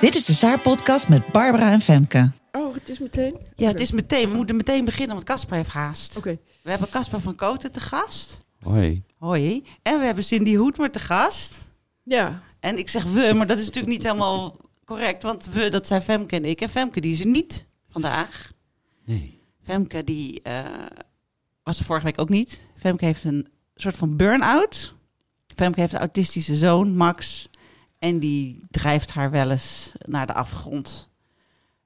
Dit is de Saar-podcast met Barbara en Femke. Oh, het is meteen? Ja, het is meteen. We moeten meteen beginnen, want Casper heeft haast. Oké. We hebben Casper van Koten te gast. Hoi. Hoi. En we hebben Cindy Hoedmer te gast. Ja. En ik zeg we, maar dat is natuurlijk niet helemaal correct. Want we, dat zijn Femke en ik. En Femke, die is er niet vandaag. Nee. Femke, die eh, was er vorige week ook niet. Femke heeft een soort van burn-out. Femke heeft een autistische zoon, Max. En die drijft haar wel eens naar de afgrond.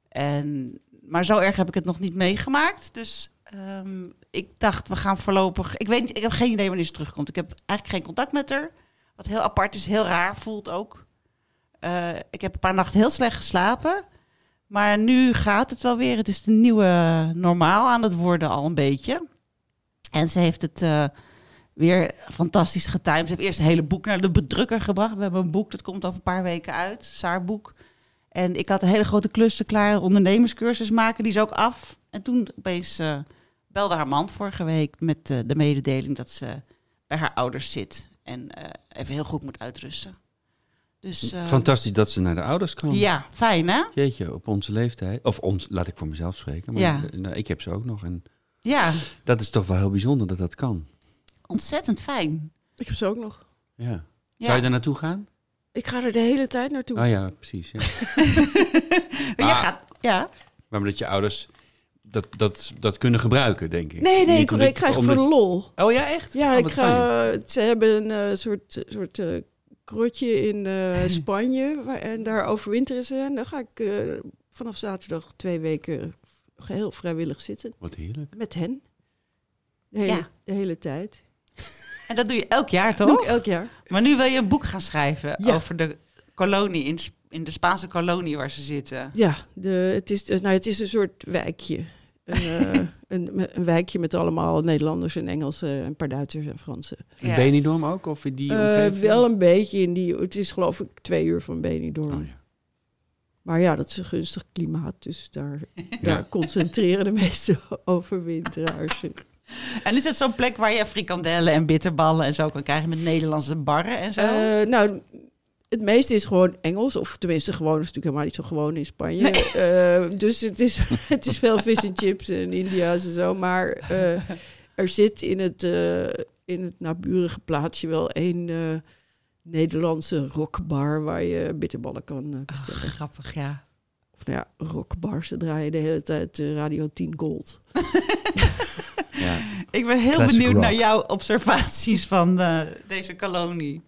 En, maar zo erg heb ik het nog niet meegemaakt. Dus ehm, ik dacht, we gaan voorlopig... Ik weet niet, ik heb geen idee wanneer ze terugkomt. Ik heb eigenlijk geen contact met haar. Wat heel apart is, heel raar voelt ook. Eh, ik heb een paar nachten heel slecht geslapen. Maar nu gaat het wel weer. Het is de nieuwe normaal aan het worden al een beetje. En ze heeft het eh, weer fantastisch getimed. Ze heeft eerst een hele boek naar de bedrukker gebracht. We hebben een boek, dat komt over een paar weken uit. Saarboek. En ik had een hele grote klussen klaar. Ondernemerscursus maken, die is ook af. En toen opeens eh, belde haar man vorige week met eh, de mededeling dat ze bij haar ouders zit. En eh, even heel goed moet uitrusten. Dus Fantastisch dat ze naar de ouders kan. ja, fijn hè? Jeetje, op onze leeftijd. Of ons, laat ik voor mezelf spreken. Maar Ja. nou, ik heb ze ook nog. En Ja, dat is toch wel heel bijzonder dat dat kan. Ontzettend fijn. Ik heb ze ook nog. Ja. Ja. Zou je daar naartoe gaan? Ik ga er de hele tijd naartoe. Oh ja, precies. Ja. Je Ah. gaat, ja. maar dat je ouders dat, dat, dat kunnen gebruiken, denk ik. Nee, nee, Niet ik, omdat- ik krijg omdat- voor de lol. Oh ja, echt? Ja, Oh, ik ga, ze hebben een eh, soort, soort eh, krotje in eh, Spanje waar, en daar overwinteren ze. En dan ga ik eh, vanaf zaterdag twee weken geheel vrijwillig zitten Wat heerlijk. met hen. De hele, Ja. de hele tijd. En dat doe je elk jaar, Dat doe toch? ik elk jaar. Maar nu wil je een boek gaan schrijven Ja. over de kolonie, in, de Spaanse kolonie waar ze zitten. Ja, de, het, is, nou, het is een soort wijkje. Een, eh, een, een wijkje met allemaal Nederlanders en Engelsen en een paar Duitsers en Fransen. In Ja. Benidorm ook? Of in die Eh, omgeving? wel een beetje in die. Het is geloof ik twee uur van Benidorm. Oh, ja. Maar ja, dat is een gunstig klimaat. Dus daar, daar concentreren de meeste overwinteraars. zich. En is het zo'n plek waar je frikandellen en bitterballen en zo kan krijgen met Nederlandse barren en zo? Eh, nou, het meeste is gewoon Engels. Of tenminste, gewoon is natuurlijk helemaal niet zo gewoon in Spanje. Eh, dus het is, het is veel vis en chips en India's en zo. Maar eh, er zit in het, in het naburige plaatsje wel één Nederlandse rockbar waar je bitterballen kan bestellen. Grappig, ja. Of nou ja, rockbar. Ze draaien de hele tijd eh, Radio 10 Gold. Ja. Ik ben heel Classic benieuwd rock. naar jouw observaties van eh, deze kolonie.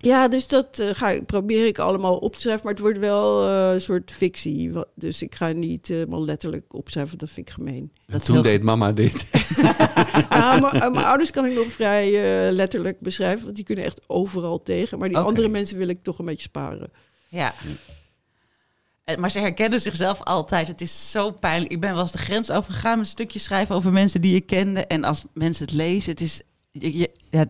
Ja, dus dat eh, ga ik, probeer ik allemaal op te schrijven. Maar het wordt wel eh, een soort fictie. Dus ik ga niet helemaal letterlijk opschrijven. Dat vind ik gemeen. En Dat toen heel deed mama dit. Ah, mijn ouders kan ik nog vrij eh, letterlijk beschrijven. Want die kunnen echt overal tegen. Maar die andere mensen wil ik toch een beetje sparen. Ja. Maar ze herkennen zichzelf altijd. Het is zo pijnlijk. Ik ben wel eens de grens overgegaan met stukjes schrijven over mensen die je kende. En als mensen het lezen, het is, je, je- ja,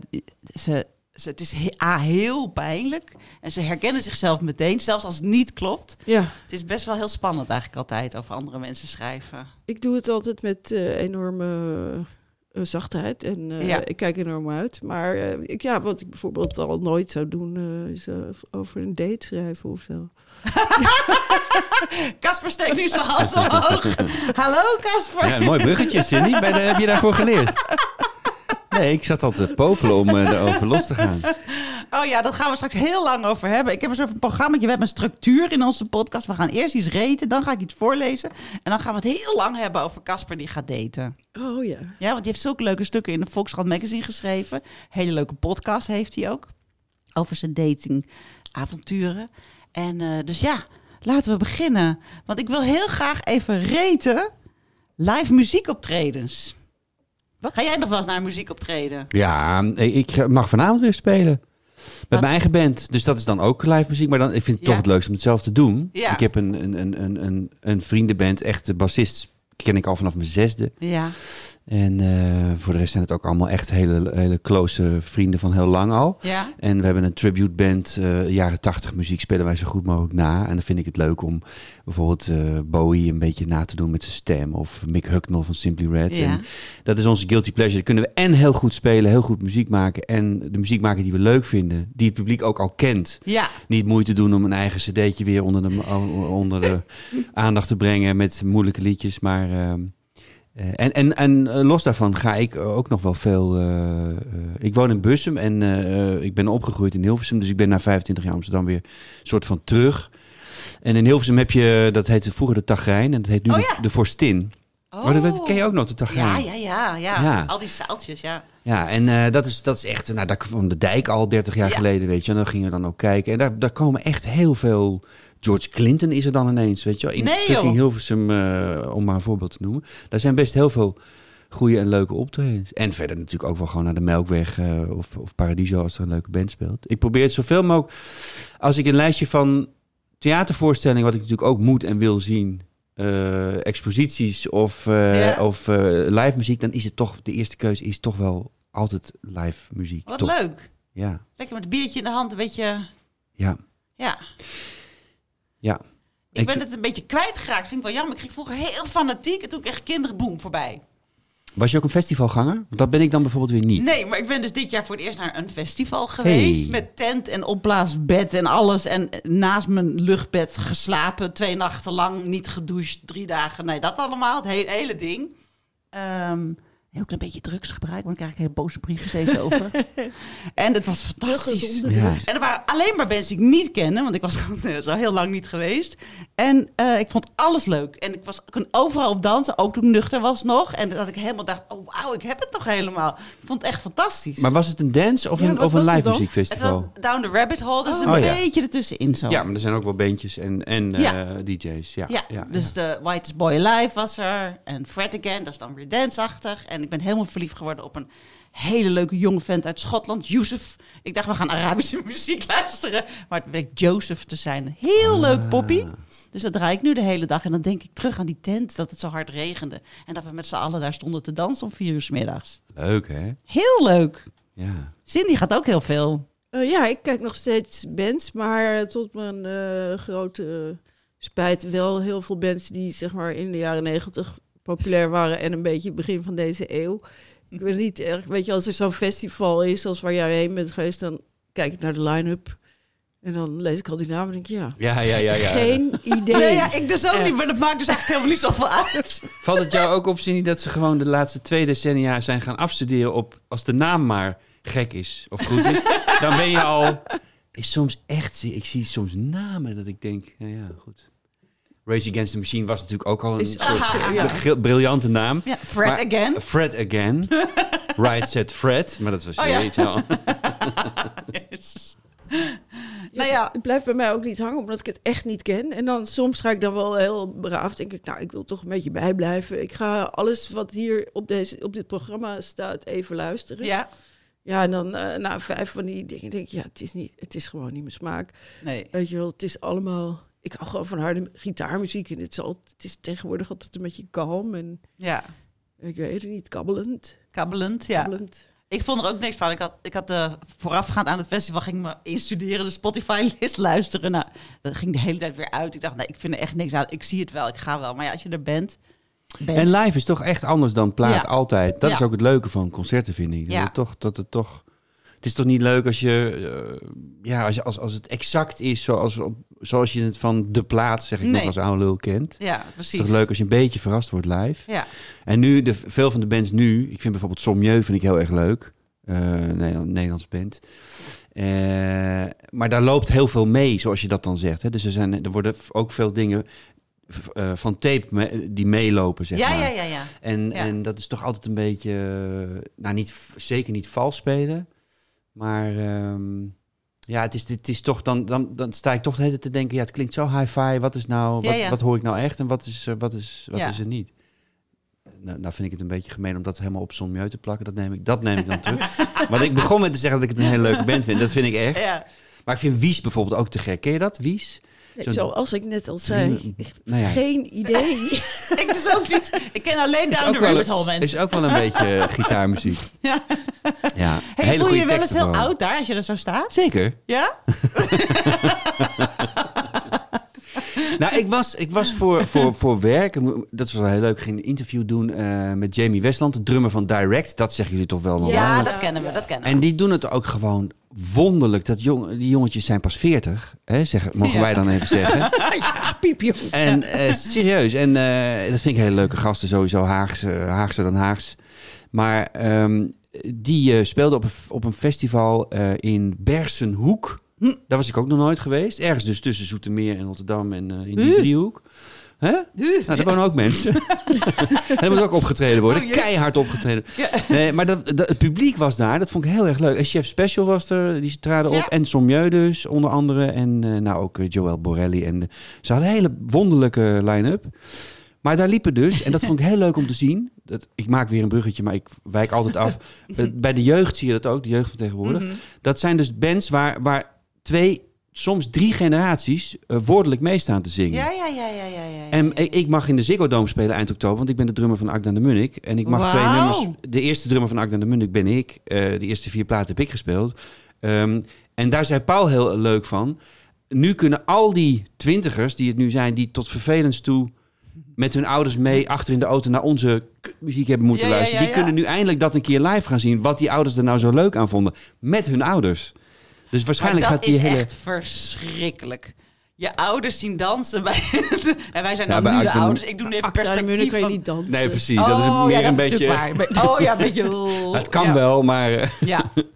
ze, ze, het is he- A, heel pijnlijk. En ze herkennen zichzelf meteen, zelfs als het niet klopt. Ja, Het is best wel heel spannend eigenlijk altijd over andere mensen schrijven. ik doe het altijd met eh, enorme zachtheid. En eh, Ja. ik kijk enorm uit. Maar eh, ik, ja, wat ik bijvoorbeeld al nooit zou doen... eh, is eh, over een date schrijven of zo. Casper steekt nu zijn hand omhoog. Hallo Casper. Ja, mooi bruggetje, Cindy. Bij de, heb je daarvoor geleerd? Nee, ik zat al te popelen om eh, erover los te gaan. Oh ja, dat gaan we straks heel lang over hebben. Ik heb een soort van programma. We hebben een structuur in onze podcast. We gaan eerst iets reten, dan ga ik iets voorlezen. En dan gaan we het heel lang hebben over Casper die gaat daten. Oh ja. Ja, want die heeft zulke leuke stukken in de Volkskrant Magazine geschreven. Hele leuke podcast heeft hij ook. Over zijn datingavonturen. En eh, dus ja, laten we beginnen. Want ik wil heel graag even reten live muziekoptredens. Wat? Ga jij nog wel eens naar een muziekoptreden? Ja, ik mag vanavond weer spelen. Met mijn eigen band. Dus dat is dan ook live muziek. Maar dan, ik vind het toch het leukst om het zelf te doen. Ja. Ik heb een, een, een, een, een, een vriendenband. Echt de bassist ken ik al vanaf mijn zesde. Ja. En eh, voor de rest zijn het ook allemaal echt hele, hele close vrienden van heel lang al. Ja. En we hebben een tribute band, eh, jaren tachtig muziek spelen wij zo goed mogelijk na. En dan vind ik het leuk om bijvoorbeeld eh, Bowie een beetje na te doen met zijn stem. Of Mick Hucknall van Simply Red. Ja. En dat is onze guilty pleasure. Dan kunnen we en heel goed spelen, heel goed muziek maken. En de muziek maken die we leuk vinden, die het publiek ook al kent. Ja. Niet moeite doen om een eigen cd'tje weer onder de, onder de aandacht te brengen met moeilijke liedjes. Maar... ehm, eh, en en, en eh, los daarvan ga ik ook nog wel veel. eh, eh, ik woon in Bussum en eh, eh, ik ben opgegroeid in Hilversum. Dus ik ben na 25 jaar Amsterdam weer soort van terug. En in Hilversum heb je, dat heette vroeger de Tagrijn en dat heet nu Oh de, ja. de Vorstin. Oh, dat, dat ken je ook nog, de Tagrijn. ja, ja, ja, Ja. Al die zaaltjes, ja. Ja, en eh, dat, is, dat is echt, nou, daar kwam de dijk al 30 jaar Ja. geleden, weet je. En dan gingen we dan ook kijken. En daar, daar komen echt heel veel. George Clinton is er dan ineens, weet je wel. In Nee, fucking. Hilversum, eh, om maar een voorbeeld te noemen. Daar zijn best heel veel goede en leuke optredens. En verder natuurlijk ook wel gewoon naar de Melkweg eh, of, of Paradiso als er een leuke band speelt. Ik probeer het zoveel mogelijk. Als ik een lijstje van theatervoorstellingen, wat ik natuurlijk ook moet en wil zien, eh, exposities of, Ja. of live muziek, dan is het toch, de eerste keuze is toch wel altijd live muziek. Wat leuk. Ja, Lekker met een biertje in de hand, een beetje... ja, Ja. Ja. Ik, Ik ben het een beetje kwijtgeraakt. Vind ik wel jammer. Ik ging vroeger heel fanatiek en toen kreeg ik kinderen boem voorbij. Was je ook een festivalganger? Want dat ben ik dan bijvoorbeeld weer niet. Nee, maar ik ben dus dit jaar voor het eerst naar een festival geweest. Hey. Met tent en opblaasbed en alles. En naast mijn luchtbed geslapen. Twee nachten lang, niet gedoucht, drie dagen. Nee, dat allemaal. Het hele, hele ding. Ehm heel klein beetje drugsgebruik, want daar krijg ik hele boze brieven steeds over. en het was fantastisch. Ja. En er waren alleen maar mensen die ik niet kende, want ik was gewoon eh, zo heel lang niet geweest. En eh, ik vond alles leuk. En ik was, kon overal op dansen, ook toen ik nuchter was nog. En dat ik helemaal dacht, oh wauw, ik heb het toch helemaal. Ik vond het echt fantastisch. Maar was het een dance of Ja, een, of een live dan? het muziekfestival? was Down the Rabbit Hole, dus Oh, een ja. beetje ertussenin zo. Ja, maar er zijn ook wel bandjes en, en eh. DJ's. Ja, Ja, ja, dus de Whitest Boy Alive was er. En Fred Again, dat is dan weer danceachtig. En ik ben helemaal verliefd geworden op een hele leuke jonge vent uit Schotland, Yusuf. Ik dacht, we gaan Arabische muziek luisteren. Maar het bleek Joseph te zijn. Heel leuk poppy. Dus dat draai ik nu de hele dag. En dan denk ik terug aan die tent, dat het zo hard regende. En dat we met z'n allen daar stonden te dansen om vier uur 's middags. Leuk, hè? Heel leuk. Ja. Cindy gaat ook heel veel. Eh, ja, ik kijk nog steeds bands, maar eh, tot mijn eh, grote spijt wel heel veel bands die zeg maar in de jaren negentig populair waren en een beetje begin van deze eeuw. Ik weet niet erg, weet je, als er zo'n festival is als waar jij heen bent geweest, dan kijk ik naar de line-up en dan lees ik al die namen en denk ik, ja, Ja, ja, ja, ja. geen idee. Nee, ja, ik dus ook Echt. niet, maar dat maakt dus eigenlijk helemaal niet zoveel uit. Valt het jou ook op, Cindy, dat ze gewoon de laatste twee decennia zijn gaan afstuderen op... als de naam maar gek is of goed is, dan ben je al... Is soms echt... Ik zie soms namen dat ik denk, nou ja, goed. Race Against the Machine was natuurlijk ook al een Is- soort Ah, ja. bri- briljante naam. Ja, Fred Maar- Again. Fred Again. right Set Fred. Maar dat was Oh, ja. iets wel. Nou ja, Het blijft bij mij ook niet hangen, omdat ik het echt niet ken. En dan soms ga ik dan wel heel braaf, denk ik, nou, ik wil toch een beetje bijblijven. Ik ga alles wat hier op, deze, op dit programma staat even luisteren. ja. Ja, en dan eh, na vijf van die dingen denk ik, ja, het is, niet, het is gewoon niet mijn smaak. Nee. Weet je wel, het is allemaal... Ik hou gewoon van harde gitaarmuziek en het is, al, het is tegenwoordig altijd een beetje kalm en Ja, ik weet het niet, kabbelend. kabbelend, ja. kabbelend. Ik vond er ook niks van. Ik had, ik had eh, voorafgaand aan het festival ging ik me instuderen, de Spotify-list luisteren. Nou, dat ging de hele tijd weer uit. Ik dacht, nee, ik vind er echt niks aan. Ik zie het wel, ik ga wel. Maar ja, als je er bent, bent. En live is toch echt anders dan plaat, Ja. altijd. Dat Ja. is ook het leuke van concerten, vind ik. Dat, Ja. het toch, dat het toch... Het is toch niet leuk als je... eh, ja, als, je, als, als het exact is zoals, op, zoals je het van de plaat, zeg ik nog als oude lul, kent. ja, Het precies. is toch leuk als je een beetje verrast wordt live. Ja, En nu, de, veel van de bands nu... Ik vind bijvoorbeeld Sommieu vind ik heel erg leuk. Nederland, Nederlands band. Eh, maar daar loopt heel veel mee, zoals je dat dan zegt. Hè? Dus er, zijn, er worden ook veel dingen eh, van tape me- die meelopen, zeg ja, maar. ja, ja, ja. En, Ja. en dat is toch altijd een beetje, nou niet, zeker niet vals spelen, maar ehm, ja, het is, het is toch, dan, dan, dan sta ik toch de hele tijd te denken, ja, het klinkt zo hi-fi, wat is nou, wat, ja. wat hoor ik nou echt en wat is, eh, wat is, wat Ja. is er niet? nou, nou vind ik het een beetje gemeen om dat helemaal op Mieu te plakken. Dat neem ik, dat neem ik dan terug. Want ik begon met te zeggen dat ik het een hele leuke band vind. Dat vind ik echt. Ja. Maar ik vind Wies bijvoorbeeld ook te gek. Ken je dat, Wies? Nee, Zo'n- zoals ik net al zei, Nou ja, geen idee. Ik dus ook niet. Ik ken alleen Down the Rabbit Hole mensen. is ook wel een beetje eh, gitaarmuziek. Ja. Ja, Hey, hele voel je je wel eens heel oud daar als je er zo staat? Zeker. Ja? Nou, ik was, ik was voor, voor, voor werk, dat was wel heel leuk, ik ging een interview doen eh, met Jamie Westland, de drummer van Direct. Dat zeggen jullie toch wel nog Ja, wel. dat kennen we, dat kennen we. En die doen het ook gewoon wonderlijk. Dat jong, die jongetjes zijn pas 40, hè, zeggen, mogen Ja. wij dan even zeggen. ja, piepje. En eh, serieus, en eh, dat vind ik hele leuke gasten, sowieso Haagse, Haagse dan Haags. Maar ehm, die speelde op een, op een festival in Bersenhoek. Hm. Daar was ik ook nog nooit geweest. Ergens dus tussen Zoetermeer en Rotterdam en eh, in die driehoek. Hè? Nou, daar wonen ook mensen. en er moet ook opgetreden worden. Oh, yes. Keihard opgetreden. Nee, maar dat, dat, het publiek was daar. Dat vond ik heel erg leuk. En Chef Special was er. Die traden op. En Sommieu dus, onder andere. En eh, nou ook eh, Joël Borelli. En ze hadden een hele wonderlijke line-up. Maar daar liepen dus, en dat vond ik heel leuk om te zien. Dat, ik maak weer een bruggetje, maar ik wijk altijd af. Bij de jeugd zie je dat ook, de jeugd van tegenwoordig. Mhm. Dat zijn dus bands waar, waar twee, soms drie generaties eh, woordelijk meestaan te zingen. Ja, ja, ja, ja, ja, ja. En ik, ik mag in de Ziggo Dome spelen eind oktober, want ik ben de drummer van Agda de Munnik. En ik mag twee nummers. De eerste drummer van Agda de Munnik ben ik. Eh, de eerste vier platen heb ik gespeeld. Ehm, en daar zei Paul heel leuk van. Nu kunnen al die twintigers die het nu zijn, die tot vervelens toe met hun ouders mee achter in de auto naar onze muziek hebben moeten Ja, luisteren. ja, Die kunnen nu eindelijk dat een keer live gaan zien. Wat die ouders er nou zo leuk aan vonden. Met hun ouders. Dus waarschijnlijk maar gaat dat die is hele... echt verschrikkelijk. Je ouders zien dansen bij... en wij zijn Ja, dan bij nu de ouders. Ik doe nu even Munich perspectief je van... niet dansen. Nee, precies. dat is Oh, meer ja, een beetje... waar. Oh ja, een beetje... Het kan ja. wel, maar... eh, Ja.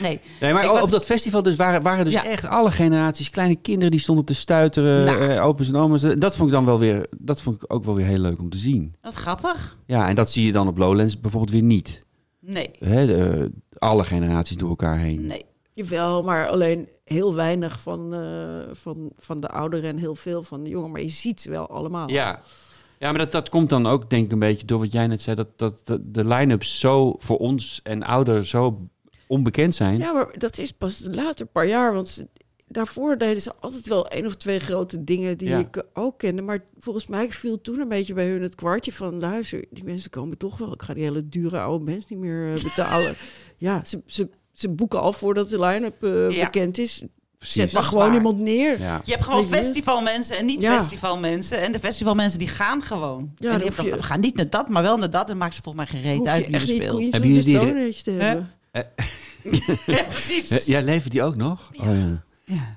Nee. Nee, maar Ik op- was- op dat festival dus waren, waren dus Ja. echt alle generaties, kleine kinderen die stonden te stuiteren, Nou. eh, opa's en oma's. Dat vond ik dan wel weer, dat vond ik ook wel weer heel leuk om te zien. Wat grappig. Ja, en dat zie je dan op Lowlands bijvoorbeeld weer niet. Nee. Hè, de, alle generaties door elkaar heen. Nee. Jawel, maar alleen heel weinig van, eh, van, van de ouderen en heel veel van de jongeren. Maar je ziet ze wel allemaal. Ja. Ja, maar dat, dat komt dan ook denk ik een beetje door wat jij net zei, dat, dat, dat de line-ups zo voor ons en ouder zo onbekend zijn. Ja, maar dat is pas de later paar jaar. Want ze- daarvoor deden ze altijd wel één of twee grote dingen die Ja. ik ook kende. Maar volgens mij viel toen een beetje bij hun het kwartje van... luister, die mensen komen toch wel... ik ga die hele dure oude mensen niet meer eh, betalen. ja, ze, ze, ze boeken al voordat de line-up eh, Ja. bekend is. Precies. Zet maar gewoon waar. iemand neer. Ja. Je hebt gewoon je? festivalmensen en Ja. niet-festivalmensen. En de festivalmensen die gaan gewoon. Ja, die je- we gaan niet naar dat, maar wel naar dat. En maakt ze volgens mij geen reet uit je wie er echt niet speelt. Hebben jullie die- Stone Age te hebben. ja, precies. Ja, leven die ook nog? Oh, ja.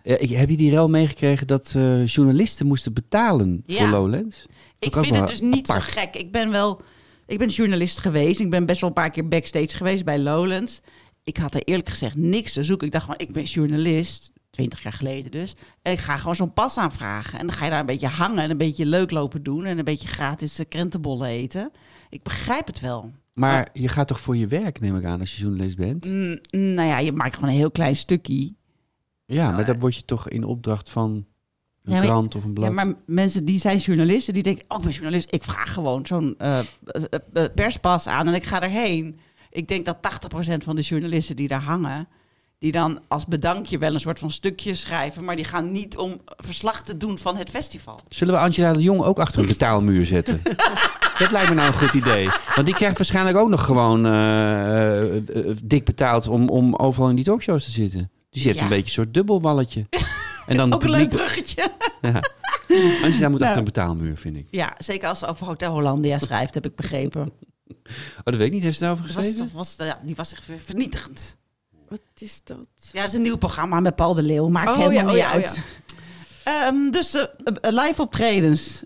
Ja, ik, heb je die rel meegekregen dat eh, journalisten moesten betalen Ja. voor Lowlands? Ik vind het dus niet apart. zo gek. Ik ben wel... Ik ben journalist geweest. Ik ben best wel een paar keer backstage geweest bij Lowlands. Ik had er eerlijk gezegd niks te zoeken. Ik dacht gewoon, ik ben journalist. 20 jaar geleden dus. En ik ga gewoon zo'n pas aanvragen. En dan ga je daar een beetje hangen en een beetje leuk lopen doen. En een beetje gratis eh, krentenbollen eten. Ik begrijp het wel. Maar je gaat toch voor je werk, neem ik aan, als je journalist bent? Mm, nou ja, je maakt gewoon een heel klein stukje. Ja, maar dan word je toch in opdracht van een Ja, krant of een blad. Ja, maar mensen die zijn journalisten, die denken, oh, ik ben journalist. Ik vraag gewoon zo'n eh, eh, eh, perspas aan en ik ga erheen. Ik denk dat 80% van de journalisten die daar hangen, die dan als bedankje wel een soort van stukje schrijven, maar die gaan niet om verslag te doen van het festival. Zullen we Angela de Jong ook achter een betaalmuur zetten? Dat lijkt me nou een goed idee. Want die krijgt waarschijnlijk ook nog gewoon eh, eh, eh, dik betaald om, om overal in die talkshows te zitten. Dus die heeft Ja. een beetje een soort dubbelwalletje. En dan de Ook een leuk bruggetje. Ja. Angela moet Nou. achter een betaalmuur, vind ik. Ja, zeker als ze over Hotel Hollandia schrijft, heb ik begrepen. Oh, dat weet ik niet. Heeft ze daarover was, geschreven? was, ja, die was echt ver- vernietigend. Wat is dat? Ja, het is een nieuw programma met Paul de Leeuw. Maakt Oh, helemaal ja, oh, niet ja, oh, uit. Ehm, dus eh, eh, live optredens.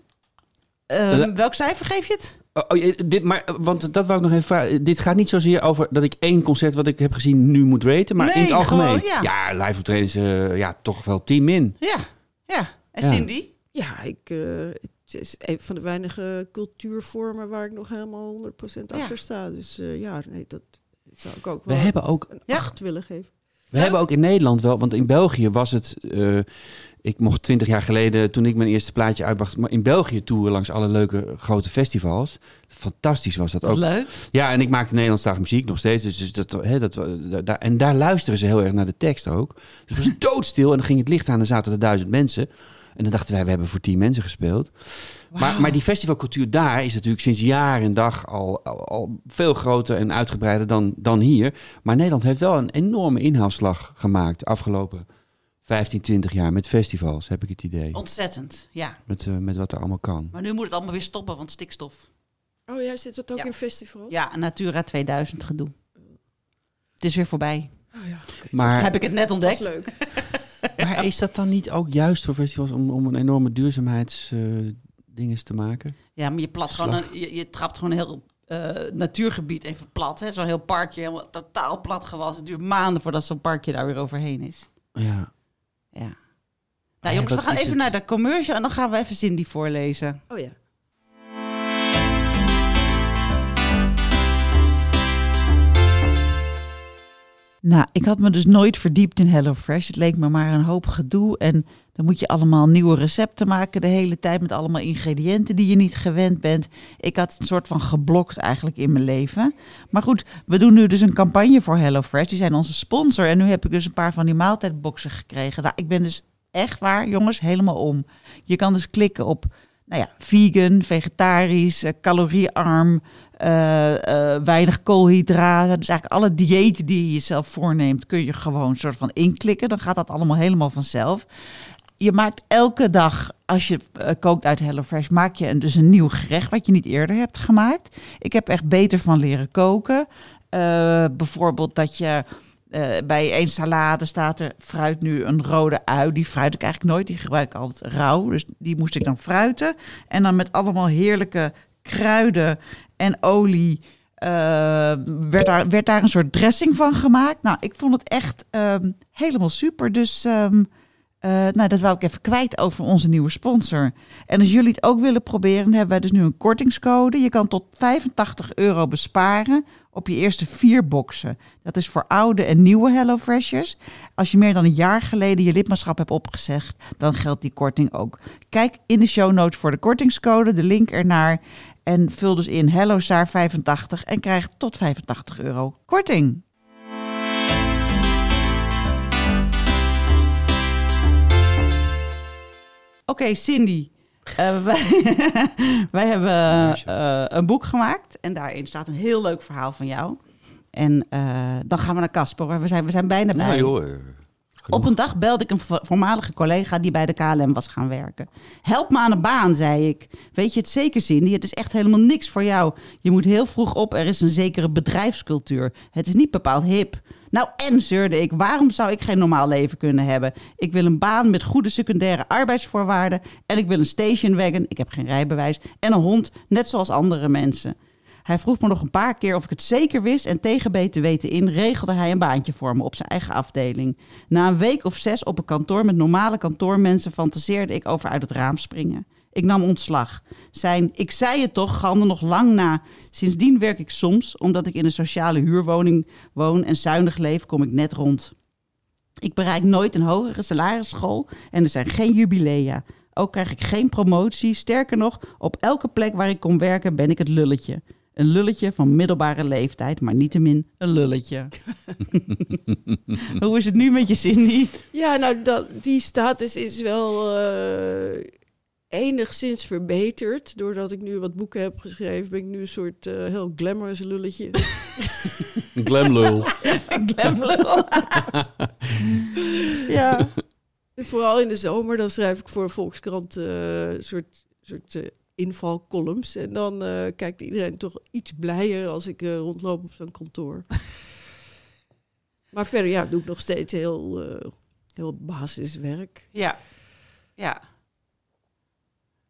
Ehm, Eh, welk cijfer geef je het? Oh, oh, dit, maar, want dat wou ik nog even vragen. Dit gaat niet zozeer over dat ik één concert wat ik heb gezien nu moet raten, maar Nee, in het algemeen. gewoon, ja. live optredens, eh, ja, toch wel 10 min. Ja, ja. En Ja. Cindy? Ja, ik, eh, het is een van de weinige cultuurvormen waar ik nog helemaal 100% Ja. achter sta. Dus eh, ja, nee, dat zou ik ook We wel hebben ook een Ja. acht willen geven. We hebben ook in Nederland wel, want in België was het, eh, ik mocht twintig jaar geleden, toen ik mijn eerste plaatje uitbracht, maar in België toeren langs alle leuke grote festivals. Fantastisch was dat ook. leuk. Ja, en ik maakte Nederlandstalige muziek nog steeds. Dus, dus dat, hè, dat, daar, en daar luisteren ze heel erg naar de tekst ook. Dus het was doodstil en dan ging het licht aan en zaten er duizend mensen. En dan dachten wij, we hebben voor tien mensen gespeeld. Maar, maar die festivalcultuur daar is natuurlijk sinds jaar en dag al, al, al veel groter en uitgebreider dan, dan hier. Maar Nederland heeft wel een enorme inhaalslag gemaakt de afgelopen 15, 20 jaar met festivals, heb ik het idee. Ontzettend, ja. Met, eh, met wat er allemaal kan. Maar nu moet het allemaal weer stoppen, want stikstof. Oh ja, zit dat ook Ja. in festivals? Ja, Natura 2000 gedoe. Het is weer voorbij. Oh ja. Maar, Heb ik het net Dat is ontdekt. leuk. maar is dat dan niet ook juist voor festivals om, om een enorme duurzaamheidsdinges te maken? Ja, maar je, plat gewoon een, je, je trapt gewoon een heel eh, natuurgebied even plat. hè. Zo'n heel parkje helemaal totaal plat gewassen. Het duurt maanden voordat zo'n parkje daar weer overheen is. Ja. Ja. Nou Ja, jongens, we gaan even het. naar de commercial en dan gaan we even Cindy voorlezen. Oh ja. Nou, ik had me dus nooit verdiept in HelloFresh. Het leek me maar een hoop gedoe. En dan moet je allemaal nieuwe recepten maken de hele tijd met allemaal ingrediënten die je niet gewend bent. Ik had een soort van geblokt eigenlijk in mijn leven. Maar goed, we doen nu dus een campagne voor HelloFresh. Die zijn onze sponsor. En nu heb ik dus een paar van die maaltijdboxen gekregen. Nou, ik ben dus echt waar, jongens, helemaal om. Je kan dus klikken op, nou ja, vegan, vegetarisch, eh, caloriearm, eh, eh, weinig koolhydraten. Dus eigenlijk alle diëten die je jezelf voorneemt, kun je gewoon soort van inklikken. Dan gaat dat allemaal helemaal vanzelf. Je maakt elke dag, als je eh, kookt uit HelloFresh, maak je een, dus een nieuw gerecht wat je niet eerder hebt gemaakt. Ik heb echt beter van leren koken. Bijvoorbeeld dat je bij één salade staat er fruit nu een rode ui. Die fruit ik eigenlijk nooit, die gebruik ik altijd rauw. Dus die moest ik dan fruiten. En dan met allemaal heerlijke kruiden en olie eh, werd, daar, werd daar een soort dressing van gemaakt. Nou, ik vond het echt ehm, helemaal super. Dus ehm, eh, nou, dat wou ik even kwijt over onze nieuwe sponsor. En als jullie het ook willen proberen, hebben wij dus nu een kortingscode. Je kan tot 85 euro besparen op je eerste vier boxen. Dat is voor oude en nieuwe HelloFreshers. Als je meer dan een jaar geleden je lidmaatschap hebt opgezegd, dan geldt die korting ook. Kijk in de show notes voor de kortingscode, de link ernaar. En vul dus in HelloSaar85 en krijg tot 85 euro korting. Oké, Cindy. Eh, wij, wij hebben eh, een boek gemaakt en daarin staat een heel leuk verhaal van jou. En eh, dan gaan we naar Casper. We zijn, we zijn bijna bij. Nou joh, Op een dag belde ik een vo- voormalige collega die bij de KLM was gaan werken. Help me aan een baan, zei ik. Weet je het zeker, Cindy? Het is echt helemaal niks voor jou. Je moet heel vroeg op, er is een zekere bedrijfscultuur. Het is niet bepaald hip. Nou, en zeurde ik, waarom zou ik geen normaal leven kunnen hebben? Ik wil een baan met goede secundaire arbeidsvoorwaarden. En ik wil een stationwagon, ik heb geen rijbewijs. En een hond, net zoals andere mensen. Hij vroeg me nog een paar keer of ik het zeker wist en tegen BTW te in regelde hij een baantje voor me op zijn eigen afdeling. Na een week of zes op een kantoor met normale kantoormensen fantaseerde ik over uit het raam springen. Ik nam ontslag. Zijn ik zei het toch galmde nog lang na. Sindsdien werk ik soms, omdat ik in een sociale huurwoning woon en zuinig leef, kom ik net rond. Ik bereik nooit een hogere salarisschool en er zijn geen jubilea. Ook krijg ik geen promotie. Sterker nog, op elke plek waar ik kom werken ben ik het lulletje. Een lulletje van middelbare leeftijd, maar niettemin een lulletje. Hoe is het nu met je Cindy? Ja, nou, dat, die status is wel eh, enigszins verbeterd. Doordat ik nu wat boeken heb geschreven, ben ik nu een soort eh, heel glamorous lulletje. een glamlul. Glamlul. ja. Vooral in de zomer, dan schrijf ik voor de Volkskrant eh, een soort, soort eh, invalcolumns. En dan eh, kijkt iedereen toch iets blijer als ik eh, rondloop op zo'n kantoor. maar verder, ja, doe ik nog steeds heel, eh, heel basiswerk. Ja. Ja.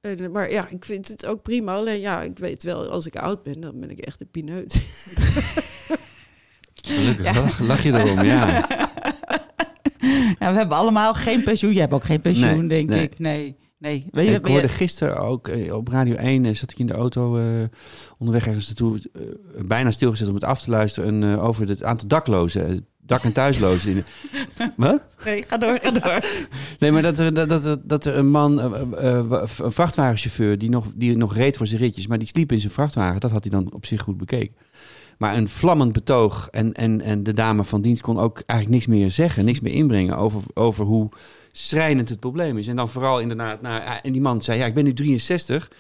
En, eh, maar ja, ik vind het ook prima. Alleen ja, ik weet wel, als ik oud ben, dan ben ik echt een pineut. Gelukkig lach, lach je erom, ja. ja. We hebben allemaal geen pensioen. Jij hebt ook geen pensioen, Nee, denk nee. ik. Nee. Nee. Weet je, ik hoorde gisteren ook eh, op Radio 1, eh, zat ik in de auto eh, onderweg ergens naartoe, eh, bijna stilgezet om het af te luisteren, eh, over het aantal daklozen. Dak- en thuislozen. In, wat? Nee, ga door, ga door. Nee, maar dat er, dat, dat, er- dat er een man, een vrachtwagenchauffeur, die nog, die nog reed voor zijn ritjes, maar die sliep in zijn vrachtwagen, dat had hij dan op zich goed bekeken. Maar een vlammend betoog en, en, en de dame van dienst kon ook eigenlijk niks meer zeggen, niks meer inbrengen over, over hoe schrijnend het probleem is. En dan vooral inderdaad, nou, en die man zei, ja, ik ben nu 63.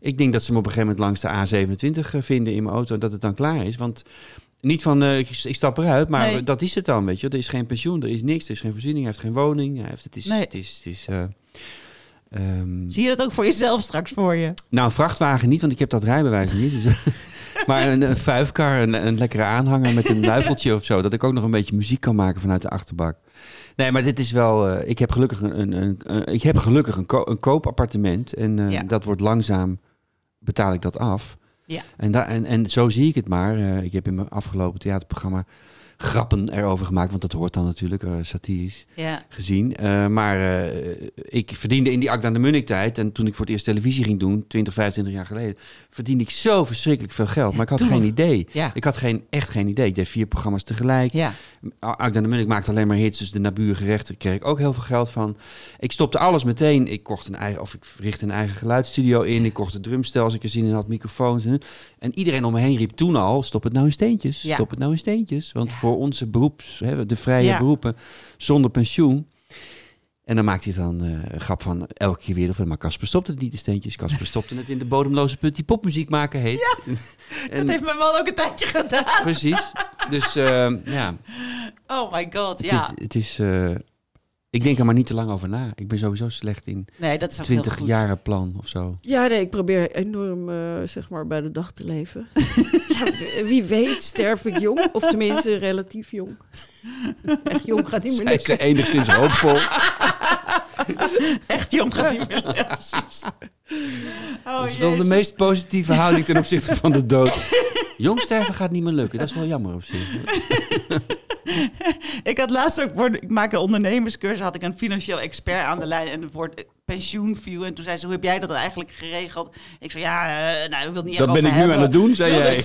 Ik denk dat ze me op een gegeven moment langs de A27 eh, vinden in mijn auto en dat het dan klaar is. Want niet van, eh, ik, ik stap eruit, maar Nee. dat is het dan, weet je. Er is geen pensioen, er is niks, er is geen voorziening, hij heeft geen woning. Hij heeft, het is, Nee. het is, het is eh, ehm, Zie je dat ook voor jezelf straks voor je? nou, vrachtwagen niet, want ik heb dat rijbewijs niet. Dus, maar een, een een, een lekkere aanhanger met een luifeltje of zo. Dat ik ook nog een beetje muziek kan maken vanuit de achterbak. Nee, maar dit is wel... eh, ik heb gelukkig een, een, een, een- ik heb gelukkig een, ko- een koopappartement. En eh, Ja. dat wordt langzaam... betaal ik dat af. Ja. En, en, en zo zie ik het maar. Eh, ik heb in mijn afgelopen theaterprogramma... grappen erover gemaakt. Want dat hoort dan natuurlijk, eh satirisch Ja. gezien. Eh, maar eh, ik verdiende in die Akda de Munnik tijd... en toen ik voor het eerst televisie ging doen, 20, 25 jaar geleden... verdiende ik zo verschrikkelijk veel geld. Maar ik had geen idee. Ja. Ik had geen, echt geen idee. Ik deed vier programma's tegelijk. Ja. Akda de Munnik maakte alleen maar hits, dus de naburige rechten kreeg ik ook heel veel geld van. Ik stopte alles meteen. Ik kocht een eigen, of ik richtte een eigen geluidsstudio in. Ik kocht een drumstel als ik er zin in had, microfoons. En, en iedereen om me heen riep toen al, stop het nou in steentjes. Stop het nou in steentjes. Want voor onze beroeps, hè, de vrije Ja. beroepen, zonder pensioen. En dan maakt hij dan eh, een grap van elke keer weer. Of, maar Casper stopte het niet in steentjes. Casper stopte het in de bodemloze put die popmuziek maken heet. en, Dat heeft mijn man ook een tijdje gedaan. Precies. Dus eh, ja, Oh my god, het ja. is, het is eh, ik denk er maar niet te lang over na. Ik ben sowieso slecht in Nee, dat is ook heel 20 goed. jaren plan of zo. Ja, nee, ik probeer enorm, eh, zeg maar, bij de dag te leven. ja, wie weet sterf ik jong, of tenminste relatief jong. Echt jong gaat niet meer Zijn lukken. ze enigszins hoopvol? Echt jong gaat niet meer. Precies. Oh, dat is wel de meest positieve houding ten opzichte van de dood. Jong sterven gaat niet meer lukken. Dat is wel jammer op zich. Ik had laatst ook voor ik maak een ondernemerscursus, had ik een financieel expert aan de lijn en het woord pensioen viel. En toen zei ze, hoe heb jij dat eigenlijk geregeld? Ik zei, ja, eh, nou, ik wil niet Dat ben ik nu aan het doen, zei jij.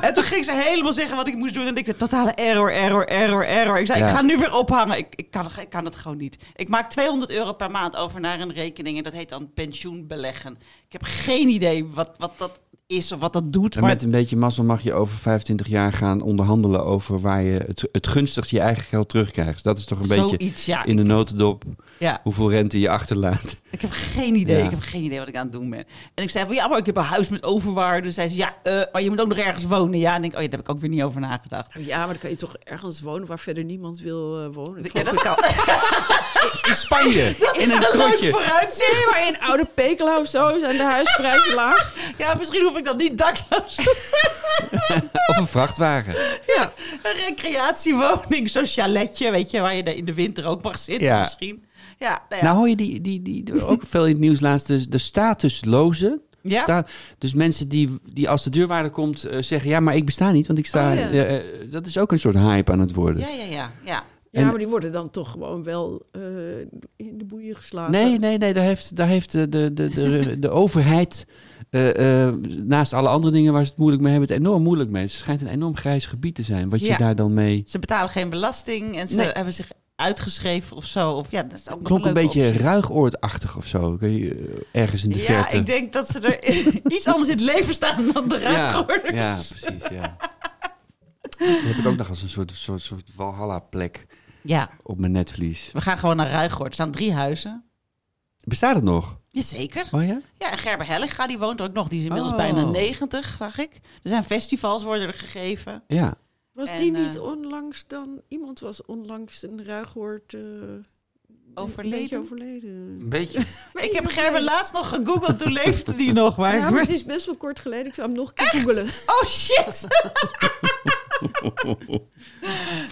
En toen ging ze helemaal zeggen wat ik moest doen. En ik zei, totale error, error, error, error. Ik zei, Ja. ik ga nu weer ophangen. Ik, ik, kan, ik kan het gewoon niet. Ik maak 200 euro per maand over naar een rekening. En dat heet dan pensioen beleggen. Ik heb geen idee wat, wat dat is of wat dat doet. En Maar met een beetje mazzel mag je over 25 jaar gaan onderhandelen over waar je het, het gunstigst je eigen geld terugkrijgt. Dat is toch een beetje ja. in de notendop ja. hoeveel rente je achterlaat. Ik heb geen idee. Ja. Ik heb geen idee wat ik aan het doen ben. En ik zei van ja, maar ik heb een huis met overwaarde. Dus zei ze ja, eh, maar je moet ook nog ergens wonen. Ja, en ik, oh ja, daar heb ik ook weer niet over nagedacht. Ja, maar dan kan je toch ergens wonen waar verder niemand wil eh, wonen. Ik Ja, dat kan. In Spanje, in een krotje. vooruitzicht. Nee, maar in oude Pekela of zo zijn de huisprijzen laag. Ja, misschien hoef ik dan niet dakloos Of een vrachtwagen. Ja, een recreatiewoning, zo'n chaletje, weet je, waar je in de winter ook mag zitten Ja. misschien. Ja, nou ja. Nou hoor je die, die, die, ook veel in het nieuws laatst, de, de statuslozen. Ja. Sta- dus mensen die, die als de deurwaarder komt eh, zeggen... ja, maar ik besta niet, want ik sta... Oh, ja. eh, eh, dat is ook een soort hype aan het worden. ja, ja, ja, ja. Ja, En- maar die worden dan toch gewoon wel eh, in de boeien geslagen. Nee, nee, nee, daar heeft, daar heeft de, de, de, de, de overheid... eh, eh, naast alle andere dingen waar ze het moeilijk mee hebben... het enorm moeilijk mee. Het schijnt een enorm grijs gebied te zijn. Wat je Ja. daar dan mee... Ze betalen geen belasting en ze Nee. hebben zich uitgeschreven of zo. Of ja, dat is ook Klonk een beetje optie. ruigoordachtig of zo. Eh, Ergens in de Ja, verte. ik denk dat ze er iets anders in het leven staan dan de ja, ruimte. ja, precies, ja. Dat heb ik ook nog als een soort, soort, soort Valhalla-plek Ja, op mijn netvlies. we gaan gewoon naar Ruigoord. Er staan drie huizen. Bestaat het nog? Jazeker. Oh ja? Ja, en Gerber Hellinga, die woont er ook nog. Die is inmiddels Oh. bijna 90, zag ik. Er zijn festivals worden er gegeven. Ja. Was En, die eh, niet onlangs dan... Iemand was onlangs een ruigoord... eh, Overleden? Een beetje overleden. Een beetje. Ik heb Gerber laatst nog gegoogeld, toen leefde die nog. Maar... Ja, maar het is best wel kort geleden. Ik zou hem nog een keer googelen. Oh shit!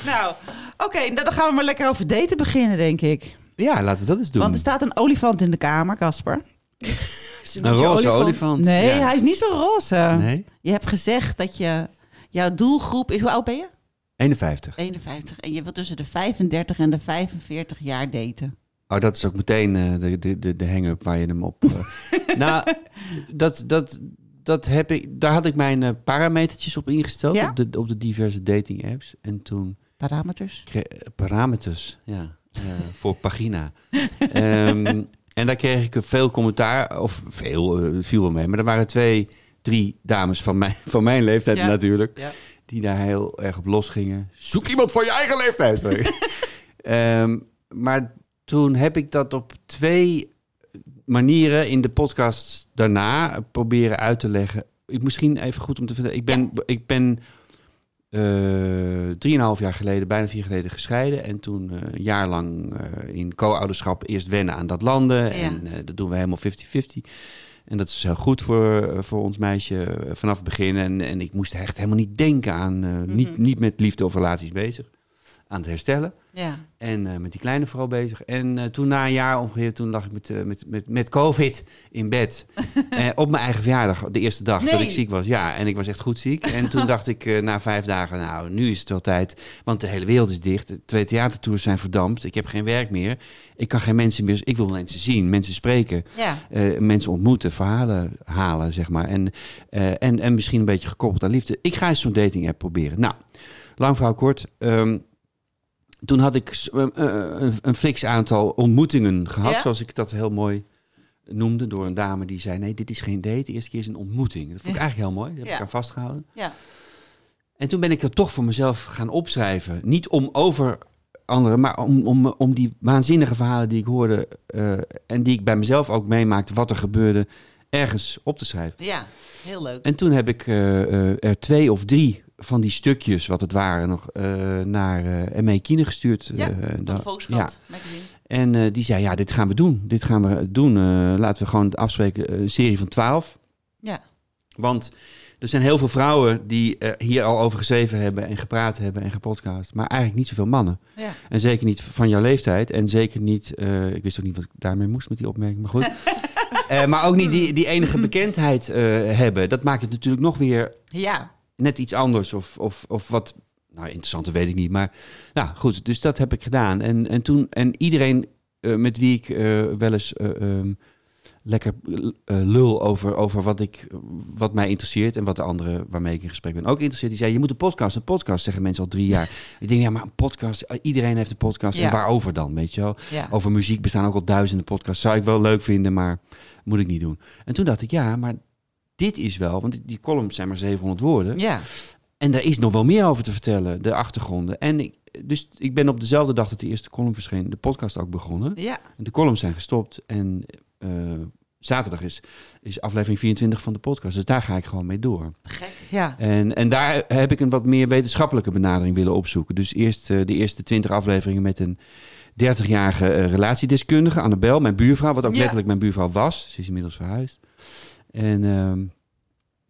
nou, oké, nou, dan gaan we maar lekker over daten beginnen, denk ik. Ja, laten we dat eens doen. Want er staat een olifant in de kamer, Casper. een roze olifant. Nee, Ja. hij is niet zo roze. Nee? Je hebt gezegd dat je jouw doelgroep is. Hoe oud ben je? 51. 51. En je wilt tussen de 35 en de 45 jaar daten. Oh, dat is ook meteen eh, de, de, de, de hang-up waar je hem op... eh, nou, dat, dat, dat heb ik, daar had ik mijn eh, parametertjes op ingesteld. Ja? Op, de, op de diverse dating apps. En toen parameters. Kre- parameters, ja, voor pagina. Ehm, en daar kreeg ik veel commentaar, of veel, eh, viel wel mee. Maar er waren twee, drie dames van mijn, van mijn leeftijd Ja. natuurlijk, Ja. die daar heel erg op losgingen. Zoek iemand van je eigen leeftijd. Ehm, maar toen heb ik dat op twee manieren in de podcast daarna proberen uit te leggen. Ik, misschien even goed om te vertellen. Ik ben, ik ben eh, drieënhalf jaar geleden, bijna vier geleden gescheiden. En toen eh, een jaar lang eh, in co-ouderschap eerst wennen aan dat landen. Ja. En eh, dat doen we helemaal 50-50. En dat is heel goed voor, voor ons meisje eh, vanaf het begin. En, en ik moest echt helemaal niet denken aan, eh, niet, niet met liefde of relaties bezig. Aan het herstellen. Ja. En eh, met die kleine vrouw bezig. En eh, toen na een jaar ongeveer, toen lag ik met, eh, met, met, met COVID in bed. Op mijn eigen verjaardag, de eerste dag dat ik ziek was. Ja, en ik was echt goed ziek. En toen dacht ik na vijf dagen, nou, nu is het wel tijd. Want de hele wereld is dicht. De twee theatertours zijn verdampt. Ik heb geen werk meer. Ik kan geen mensen meer... Ik wil mensen zien, mensen spreken. Ja. mensen ontmoeten, verhalen halen, zeg maar. En, en, en misschien een beetje gekoppeld aan liefde. Ik ga eens zo'n dating app proberen. Nou, lang verhaal kort. Ehm, toen had ik eh, eh, een, een fix aantal ontmoetingen gehad, Ja? zoals ik dat heel mooi noemde, door een dame die zei: Nee, dit is geen date, de eerste keer is een ontmoeting. Dat vond ik eigenlijk heel mooi, daar heb Ja. ik aan vastgehouden. Ja. En toen ben ik dat toch voor mezelf gaan opschrijven. Niet om over anderen, maar om, om, om die waanzinnige verhalen die ik hoorde eh, en die ik bij mezelf ook meemaakte, wat er gebeurde, ergens op te schrijven. Ja. Heel leuk. En toen heb ik er twee of drie van die stukjes, wat het waren, nog eh, naar eh M.E. Kine gestuurd. Ja, eh, de Volkskrant magazine. En die zei, ja, dit gaan we doen. Dit gaan we doen. Laten we gewoon afspreken, een serie van twaalf. Ja. Want er zijn heel veel vrouwen die hier al over geschreven hebben en gepraat hebben en gepodcast. Maar eigenlijk niet zoveel mannen. Ja. En zeker niet van jouw leeftijd. En zeker niet, ik wist ook niet wat ik daarmee moest met die opmerking, maar goed. Maar ook niet die, die enige bekendheid hebben. Dat maakt het natuurlijk nog weer Ja. Net iets anders. Of, of, of wat, nou interessanter weet ik niet. Maar nou goed, dus dat heb ik gedaan. En, en toen, en iedereen eh, met wie ik eh, wel eens eh, ehm, lekker lul over, over wat, ik, wat mij interesseert en wat de anderen waarmee ik in gesprek ben ook interesseert. Die zei, je moet een podcast, een podcast, zeggen mensen al drie jaar. ik denk, ja, maar een podcast, iedereen heeft een podcast. Ja. En waarover dan, weet je wel? Ja. Over muziek bestaan ook al duizenden podcasts. Zou ik wel leuk vinden, maar moet ik niet doen. En toen dacht ik, ja, maar dit is wel, want die- columns zijn maar 700 woorden. Ja. En daar is nog wel meer over te vertellen, de achtergronden. En ik, dus ik ben op dezelfde dag dat de eerste column verscheen, de podcast ook begonnen. Ja. De columns zijn gestopt en eh, zaterdag is, is aflevering 24 van de podcast. Dus daar ga ik gewoon mee door. Gek. Ja. En, en daar heb ik een wat meer wetenschappelijke benadering willen opzoeken. Dus eerst eh, de eerste 20 afleveringen met een 30-jarige eh, relatiedeskundige, Annabel, mijn buurvrouw, wat ook Ja. letterlijk mijn buurvrouw was. Ze is inmiddels verhuisd. En ehm,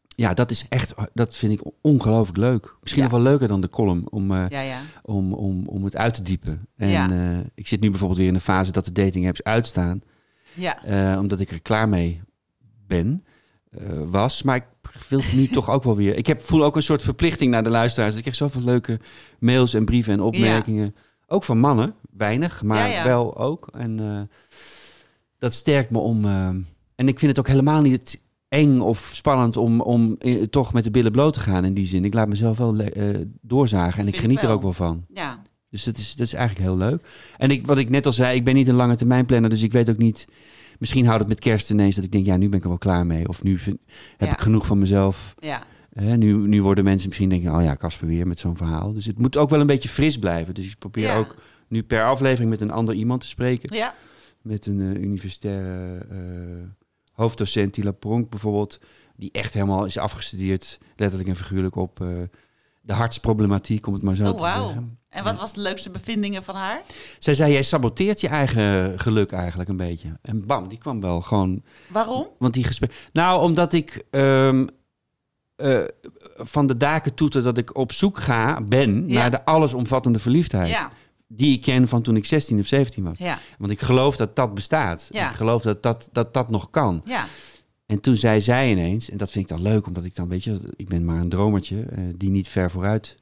ja, dat is echt, dat vind ik ongelooflijk leuk. Misschien Ja. nog wel leuker dan de column om, eh, Ja, ja. om, om, om het uit te diepen. En eh, ik zit nu bijvoorbeeld weer in een fase dat de dating apps uitstaan. Ja. Eh, omdat ik er klaar mee ben, was. Maar ik wil het nu toch ook wel weer. Ik heb, voel ook een soort verplichting naar de luisteraars. Ik krijg zoveel leuke mails en brieven en opmerkingen. Ook van mannen, weinig, maar wel ook. En dat sterkt me om. en ik vind het ook helemaal niet eng of spannend om, om eh, toch met de billen bloot te gaan in die zin. Ik laat mezelf wel eh, doorzagen en ik Vind ik geniet er ook wel van. Ja. Dus dat is, dat is eigenlijk heel leuk. En ik, wat ik net al zei, ik ben niet een lange termijn planner, dus ik weet ook niet. Misschien houdt het met kerst ineens dat ik denk, ja, nu ben ik er wel klaar mee. Of nu vind, heb Ja. ik genoeg van mezelf. Ja. Nu, nu worden mensen misschien denken, oh ja, Casper weer met zo'n verhaal. Dus het moet ook wel een beetje fris blijven. Dus ik probeer Ja. ook nu per aflevering met een ander iemand te spreken. Ja. Met een eh, universitaire hoofddocent, die Lapronk bijvoorbeeld. Die echt helemaal is afgestudeerd, letterlijk en figuurlijk, op eh, de hartsproblematiek, om het maar zo Oh, te wauw. zeggen. En wat was de leukste bevindingen van haar? Zij zei, jij saboteert je eigen geluk eigenlijk een beetje. En bam, die kwam wel gewoon... Waarom? Want die gesprek... Nou, omdat ik ehm, eh, van de daken toeter dat ik op zoek ga, ben... Ja. naar de allesomvattende verliefdheid. Ja. Die ik ken van toen ik 16 of 17 was. Ja. Want ik geloof dat dat bestaat. Ja. Ik geloof dat dat, dat dat nog kan. Ja. En toen zei zij ineens, en dat vind ik dan leuk, omdat ik dan, weet je, ik ben maar een dromertje eh, die niet ver vooruit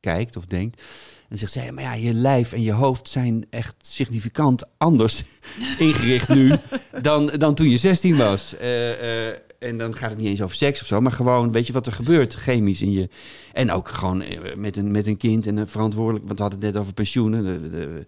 kijkt of denkt. En zegt zij, maar ja, je lijf en je hoofd zijn echt significant anders ingericht nu dan, dan toen je 16 was. Eh, eh, en dan gaat het niet eens over seks of zo, maar gewoon, weet je wat er gebeurt chemisch in je. En ook gewoon eh, met een, met een kind en een verantwoordelijk, want we hadden het net over pensioenen. De, de-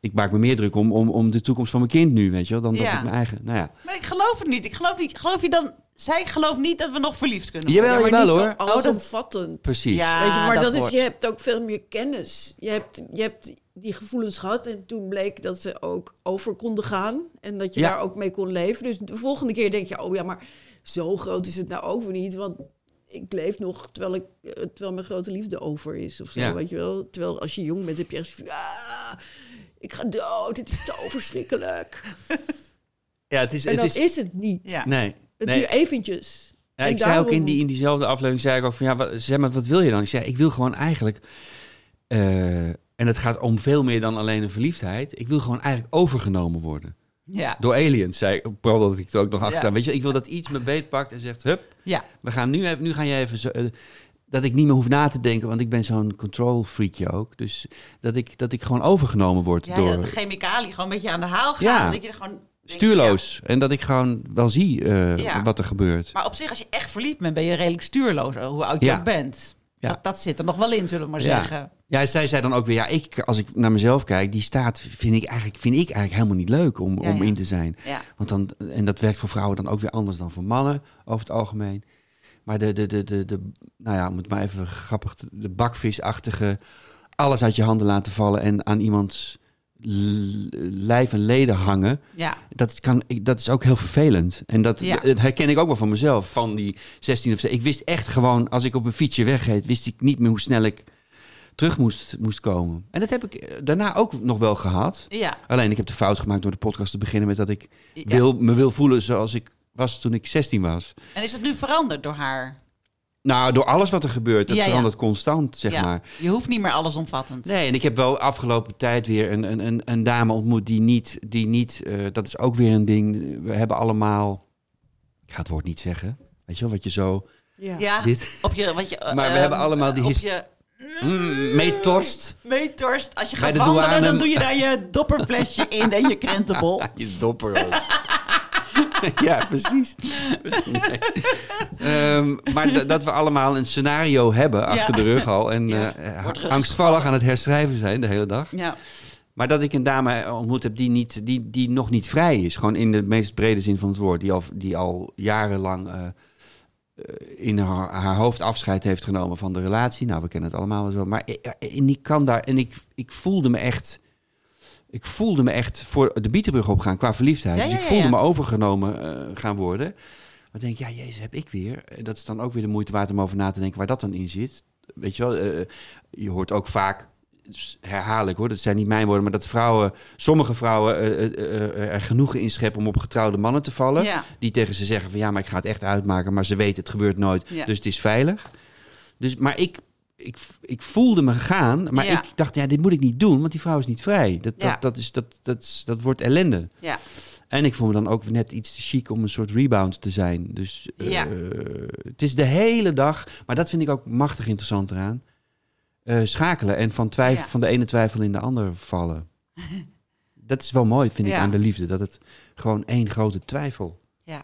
ik maak me meer druk om, om, om de toekomst van mijn kind nu, weet je wel, dan dat Ja. ik mijn eigen. Nou ja. Maar ik geloof het niet. Ik geloof niet. Geloof je dan... Zij gelooft niet dat we nog verliefd kunnen Jawel, worden. maar jawel niet hoor. zo Oh, dat- allesomvattend. Precies. Ja, Weet je, maar dat, is, wordt- je hebt ook veel meer kennis. Je hebt, je hebt die gevoelens gehad en toen bleek dat ze ook over konden gaan. En dat je Ja. daar ook mee kon leven. Dus de volgende keer denk je, oh ja, maar zo groot is het nou ook weer niet. Want ik leef nog terwijl, ik, eh, terwijl mijn grote liefde over is of zo, Ja. weet je wel. Terwijl als je jong bent heb je echt van, ah, ik ga dood, het is zo verschrikkelijk. Ja, het is. En Het dat is, is, het niet. Ja. nee. Het nee. duurt eventjes. Ja, ik zei ook in, die, in diezelfde aflevering, zei ik ook van ja, wat, zeg maar, wat wil je dan? Ik zei, ik wil gewoon eigenlijk, eh, en het gaat om veel meer dan alleen een verliefdheid. Ik wil gewoon eigenlijk overgenomen worden. Ja. Door aliens, zei ik, vooral dat ik het ook nog achteraan. Ja. Weet je, ik wil dat iets me beetpakt en zegt, hup, Ja. we gaan nu even, nu ga jij even zo, eh, dat ik niet meer hoef na te denken, want ik ben zo'n control freakje ook. Dus dat ik, dat ik gewoon overgenomen word Ja, door dat de chemicaliën gewoon een beetje aan de haal gaan. Ja. Dat je er gewoon stuurloos. En dat ik gewoon wel zie eh, Ja. wat er gebeurt. ja. Maar op zich, als je echt verliefd bent, ben je redelijk stuurloos. eh, Hoe oud je Ja. ook bent. Ja. Dat, dat zit er nog wel in, zullen we maar Ja. zeggen. Ja, zij zei dan ook weer, ja, ik, als ik naar mezelf kijk, die staat vind ik eigenlijk, vind ik eigenlijk helemaal niet leuk om, Ja, om in te zijn. Want dan, en dat werkt voor vrouwen dan ook weer anders dan voor mannen, over het algemeen. Maar de, de, de, de, de nou ja, om het maar even grappig, de bakvisachtige, alles uit je handen laten vallen en aan iemands lijf en leden hangen, Ja. dat, kan, ik- dat is ook heel vervelend. En dat, Ja. dat herken ik ook wel van mezelf, van die 16 of 17. Ik wist echt gewoon, als ik op een fietsje wegreed, wist ik niet meer hoe snel ik terug moest, moest komen. En dat heb ik eh, daarna ook nog wel gehad. Ja. Alleen ik heb de fout gemaakt door de podcast te beginnen met dat ik wil, me wil voelen zoals ik was toen ik 16 was. En is het nu veranderd door haar? Nou, door alles wat er gebeurt, dat Ja, ja. verandert constant, zeg ja. maar. Je hoeft niet meer allesomvattend. Nee, en ik heb wel afgelopen tijd weer een, een, een, een dame ontmoet die niet, die niet eh, dat is ook weer een ding. We hebben allemaal, ik ga het woord niet zeggen, weet je wel, wat je zo, Ja. Ja, dit, op je... Wat je Maar we ehm, hebben allemaal die Op his- je mm, meetorst. meetorst. Als je Bij gaat de wandelen, douane- dan doe je daar je dopperflesje in en je krentenbol. Je dopper ook. ja, precies. Nee. Ehm, maar dat we allemaal een scenario hebben achter de rug al. En Ja. eh, er angstvallig aan het herschrijven zijn de hele dag. Ja. Maar dat ik een dame ontmoet heb die, niet, die, die nog niet vrij is. Gewoon in de meest brede zin van het woord. Die al, die al jarenlang eh, eh, in haar, haar hoofd afscheid heeft genomen van de relatie. Nou, we kennen het allemaal wel zo. Maar en ik kan daar... En ik, ik voelde me echt... Ik voelde me echt voor de bietenbrug opgaan qua verliefdheid. Ja, dus ja, ik voelde me overgenomen eh, gaan worden. Maar ik denk, ja, jezus, heb ik weer. En Dat is dan ook weer de moeite waard om over na te denken waar dat dan in zit. Weet je wel, eh, je hoort ook vaak, dus herhaaldelijk hoor, dat zijn niet mijn woorden, maar dat vrouwen, sommige vrouwen eh, er genoegen in scheppen om op getrouwde mannen te vallen. Die tegen ze zeggen van ja, maar ik ga het echt uitmaken, maar ze weten het gebeurt nooit, dus het is veilig. Dus, maar ik, ik, ik voelde me gaan, maar Ja. ik dacht, ja, dit moet ik niet doen, want die vrouw is niet vrij. Dat, Ja. dat, dat, is, dat, dat, is, dat wordt ellende. Ja. En ik voel me dan ook net iets te chic om een soort rebound te zijn. Dus eh, Ja. het is de hele dag, maar dat vind ik ook machtig interessant eraan. eh, schakelen en van, twijf, Ja. van de ene twijfel in de ander vallen. dat is wel mooi, vind ik, aan de liefde. Dat het gewoon één grote twijfel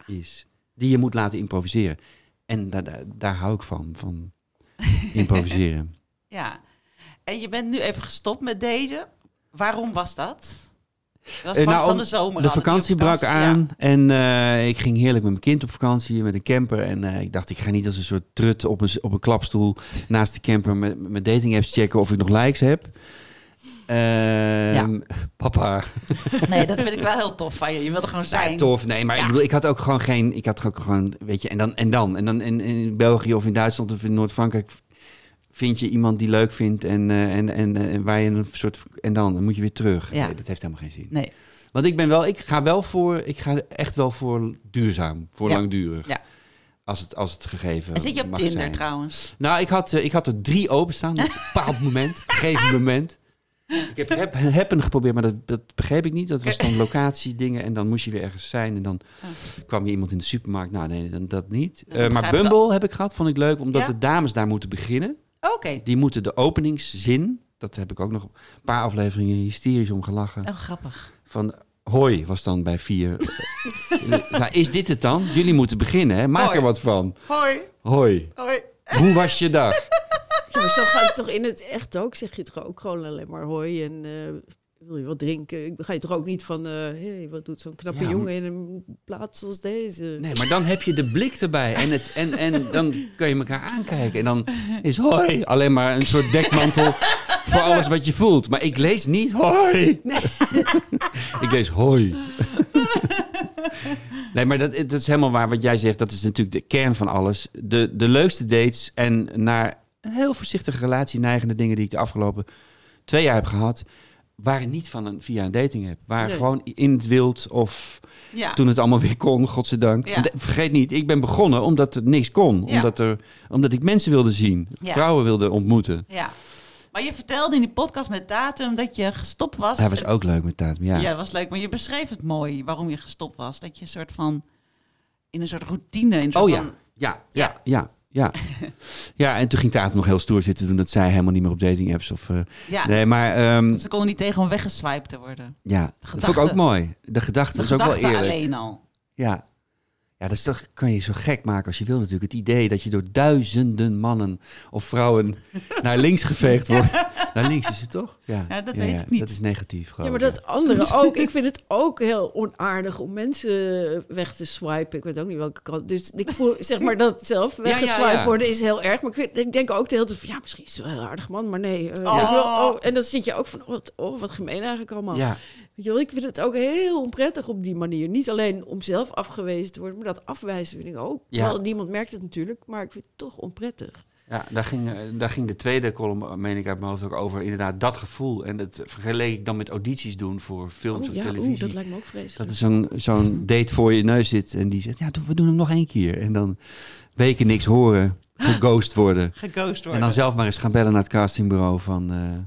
is. Die je moet laten improviseren. En daar, daar, daar hou ik van, van improviseren. Ja. En je bent nu even gestopt met daten. Waarom was dat? Dat was Eh, van, nou, van de zomer. De vakantie brak aan en eh, ik ging heerlijk met mijn kind op vakantie met een camper. En eh, ik dacht, ik ga niet als een soort trut op een, op een klapstoel naast de camper met mijn dating apps checken of ik nog likes heb. Ehm, Papa. Nee, dat vind ik wel heel tof van je. Je wilde gewoon zijn. ja, tof. Nee, maar Ja. ik bedoel, ik had ook gewoon geen, ik had ook gewoon, weet je, en dan en dan en dan in, in België of in Duitsland of in Noord-Frankrijk vind je iemand die leuk vindt en, eh, en, en, en waar je een soort en dan, dan moet je weer terug. Ja. Nee, dat heeft helemaal geen zin. Nee. Want ik ben wel, ik ga wel voor, ik ga echt wel voor duurzaam, voor langdurig. Ja. Als het, als het gegeven En zit je op Tinder zijn. trouwens? Nou, ik had, eh, ik had er drie openstaan op een bepaald moment, gegeven moment. Ik heb heb, happen geprobeerd, maar dat, dat begreep ik niet. Dat was dan locatie dingen en dan moest je weer ergens zijn. En dan kwam je iemand in de supermarkt. Nou, nee, dan, dat niet. Eh, maar Bumble heb ik gehad, vond ik leuk. Omdat Ja? de dames daar moeten beginnen. Oké. Die moeten de openingszin, dat heb ik ook nog een paar afleveringen hysterisch om gelachen. Oh, grappig. Van hoi was dan bij vier. Nou, is dit het dan? Jullie moeten beginnen, hè? Maak Hoi. er wat van. Hoi. Hoi. Hoi. Hoe was je dag? Maar zo gaat het toch in het echt ook? Zeg je toch ook gewoon alleen maar hoi en eh, wil je wat drinken? Ik ga je toch ook niet van, eh hey, wat doet zo'n knappe Ja, jongen in een plaats als deze? Nee, maar dan heb je de blik erbij. En, het, en, en dan kan je elkaar aankijken. En dan is hoi alleen maar een soort dekmantel voor alles wat je voelt. Maar ik lees niet hoi. ik lees hoi. Nee, maar dat, dat is helemaal waar wat jij zegt. Dat is natuurlijk de kern van alles. De, de leukste dates en naar een heel voorzichtige relatie neigende dingen die ik de afgelopen twee jaar heb gehad, waren niet van een via een dating app. Waren Nee. gewoon in het wild of Ja. toen het allemaal weer kon, godzijdank. Ja. En Vergeet niet, ik ben begonnen omdat het niks kon. Ja. Omdat, er, omdat ik mensen wilde zien, Ja. vrouwen wilde ontmoeten. ja. Maar je vertelde in die podcast met Datum dat je gestopt was. Dat was ook leuk met Tatum, ja. Ja. dat was leuk. Maar je beschreef het mooi waarom je gestopt was. Dat je een soort van... In een soort routine... In een soort Oh ja, van- ja, ja, ja. Ja. ja, en toen ging Tatum nog heel stoer zitten doen dat zij helemaal niet meer op dating apps of... eh, ja. Nee, maar ehm, Ze konden niet tegen om weggeswiped te worden. ja, dat vond ik ook mooi. De gedachte De is ook wel eerlijk. alleen al. Ja. Ja, dat is toch, kan je zo gek maken als je wil natuurlijk. Het idee dat je door duizenden mannen of vrouwen naar links geveegd wordt. Naar links is het toch? Ja, Ja, dat weet ik niet. Dat is negatief gewoon. Ja, maar dat anderen ook. Ik vind het ook heel onaardig om mensen weg te swipen. Ik weet ook niet welke kant. Dus ik voel, zeg maar, dat zelf ja, weggeswiped ja. worden is heel erg. Maar ik, vind, ik denk ook de hele tijd van, ja, misschien is het wel een heel aardig man, maar nee. eh, Oh. oh, en dan zit je ook van, oh, wat, oh, wat gemeen eigenlijk allemaal. Ja, Weet je wel, ik vind het ook heel onprettig op die manier. Niet alleen om zelf afgewezen te worden, maar dat afwijzen vind ik ook. Ja. Terwijl niemand merkt het natuurlijk, maar ik vind het toch onprettig. ja daar, ging, eh, daar ging de tweede column, meen ik uit mijn hoofd ook over. Inderdaad, dat gevoel. En dat vergeleek ik dan met audities doen voor films Oh of ja, televisie. oeh, dat lijkt me ook vreselijk. Dat er zo'n zo'n date voor je neus zit en die zegt, ja, we doen hem nog één keer. En dan weken niks horen, geghost worden. Geghost worden. En dan zelf maar eens gaan bellen naar het castingbureau van... eh,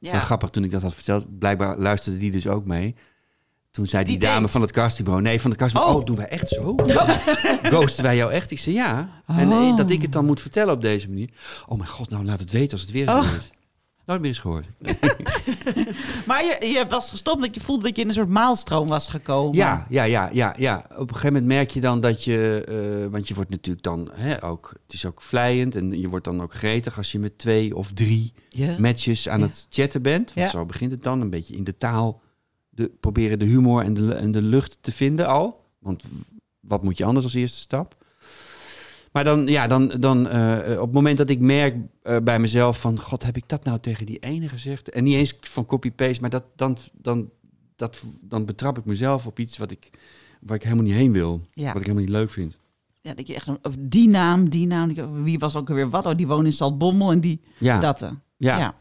ja. Grappig toen ik dat had verteld. Blijkbaar luisterde die dus ook mee. Toen zei die, Die dame van het castingbureau... Nee, van het castingbureau. Oh, Oh. doen wij echt zo? Ghosten wij jou echt? Ik zei ja. En eh, Oh. dat ik het dan moet vertellen op deze manier. Oh mijn god, nou laat het weten als het weer zo Oh. is. Nooit meer eens gehoord. Maar je, je was gestopt omdat je voelde dat je in een soort maalstroom was gekomen. Ja, ja, ja, ja, ja. Op een gegeven moment merk je dan dat je... eh, want je wordt natuurlijk dan hè, ook... Het is ook vlijend en je wordt dan ook gretig... als je met twee of drie Ja. matches aan het chatten bent. Want zo begint het dan. Een beetje in de taal de, proberen de humor en de, en de lucht te vinden al. Want wat moet je anders als eerste stap? Maar dan, ja, dan, dan eh, op het moment dat ik merk eh, bij mezelf van... God, heb ik dat nou tegen die ene gezegd? En niet eens van copy-paste, maar dat, dan, dan, dat, dan betrap ik mezelf op iets wat ik, waar ik helemaal niet heen wil. Ja. Wat ik helemaal niet leuk vind. Ja, dat je echt een, of die naam, die naam, wie was ook alweer wat? Oh, die woont in en die Ja, dat. eh. ja, ja.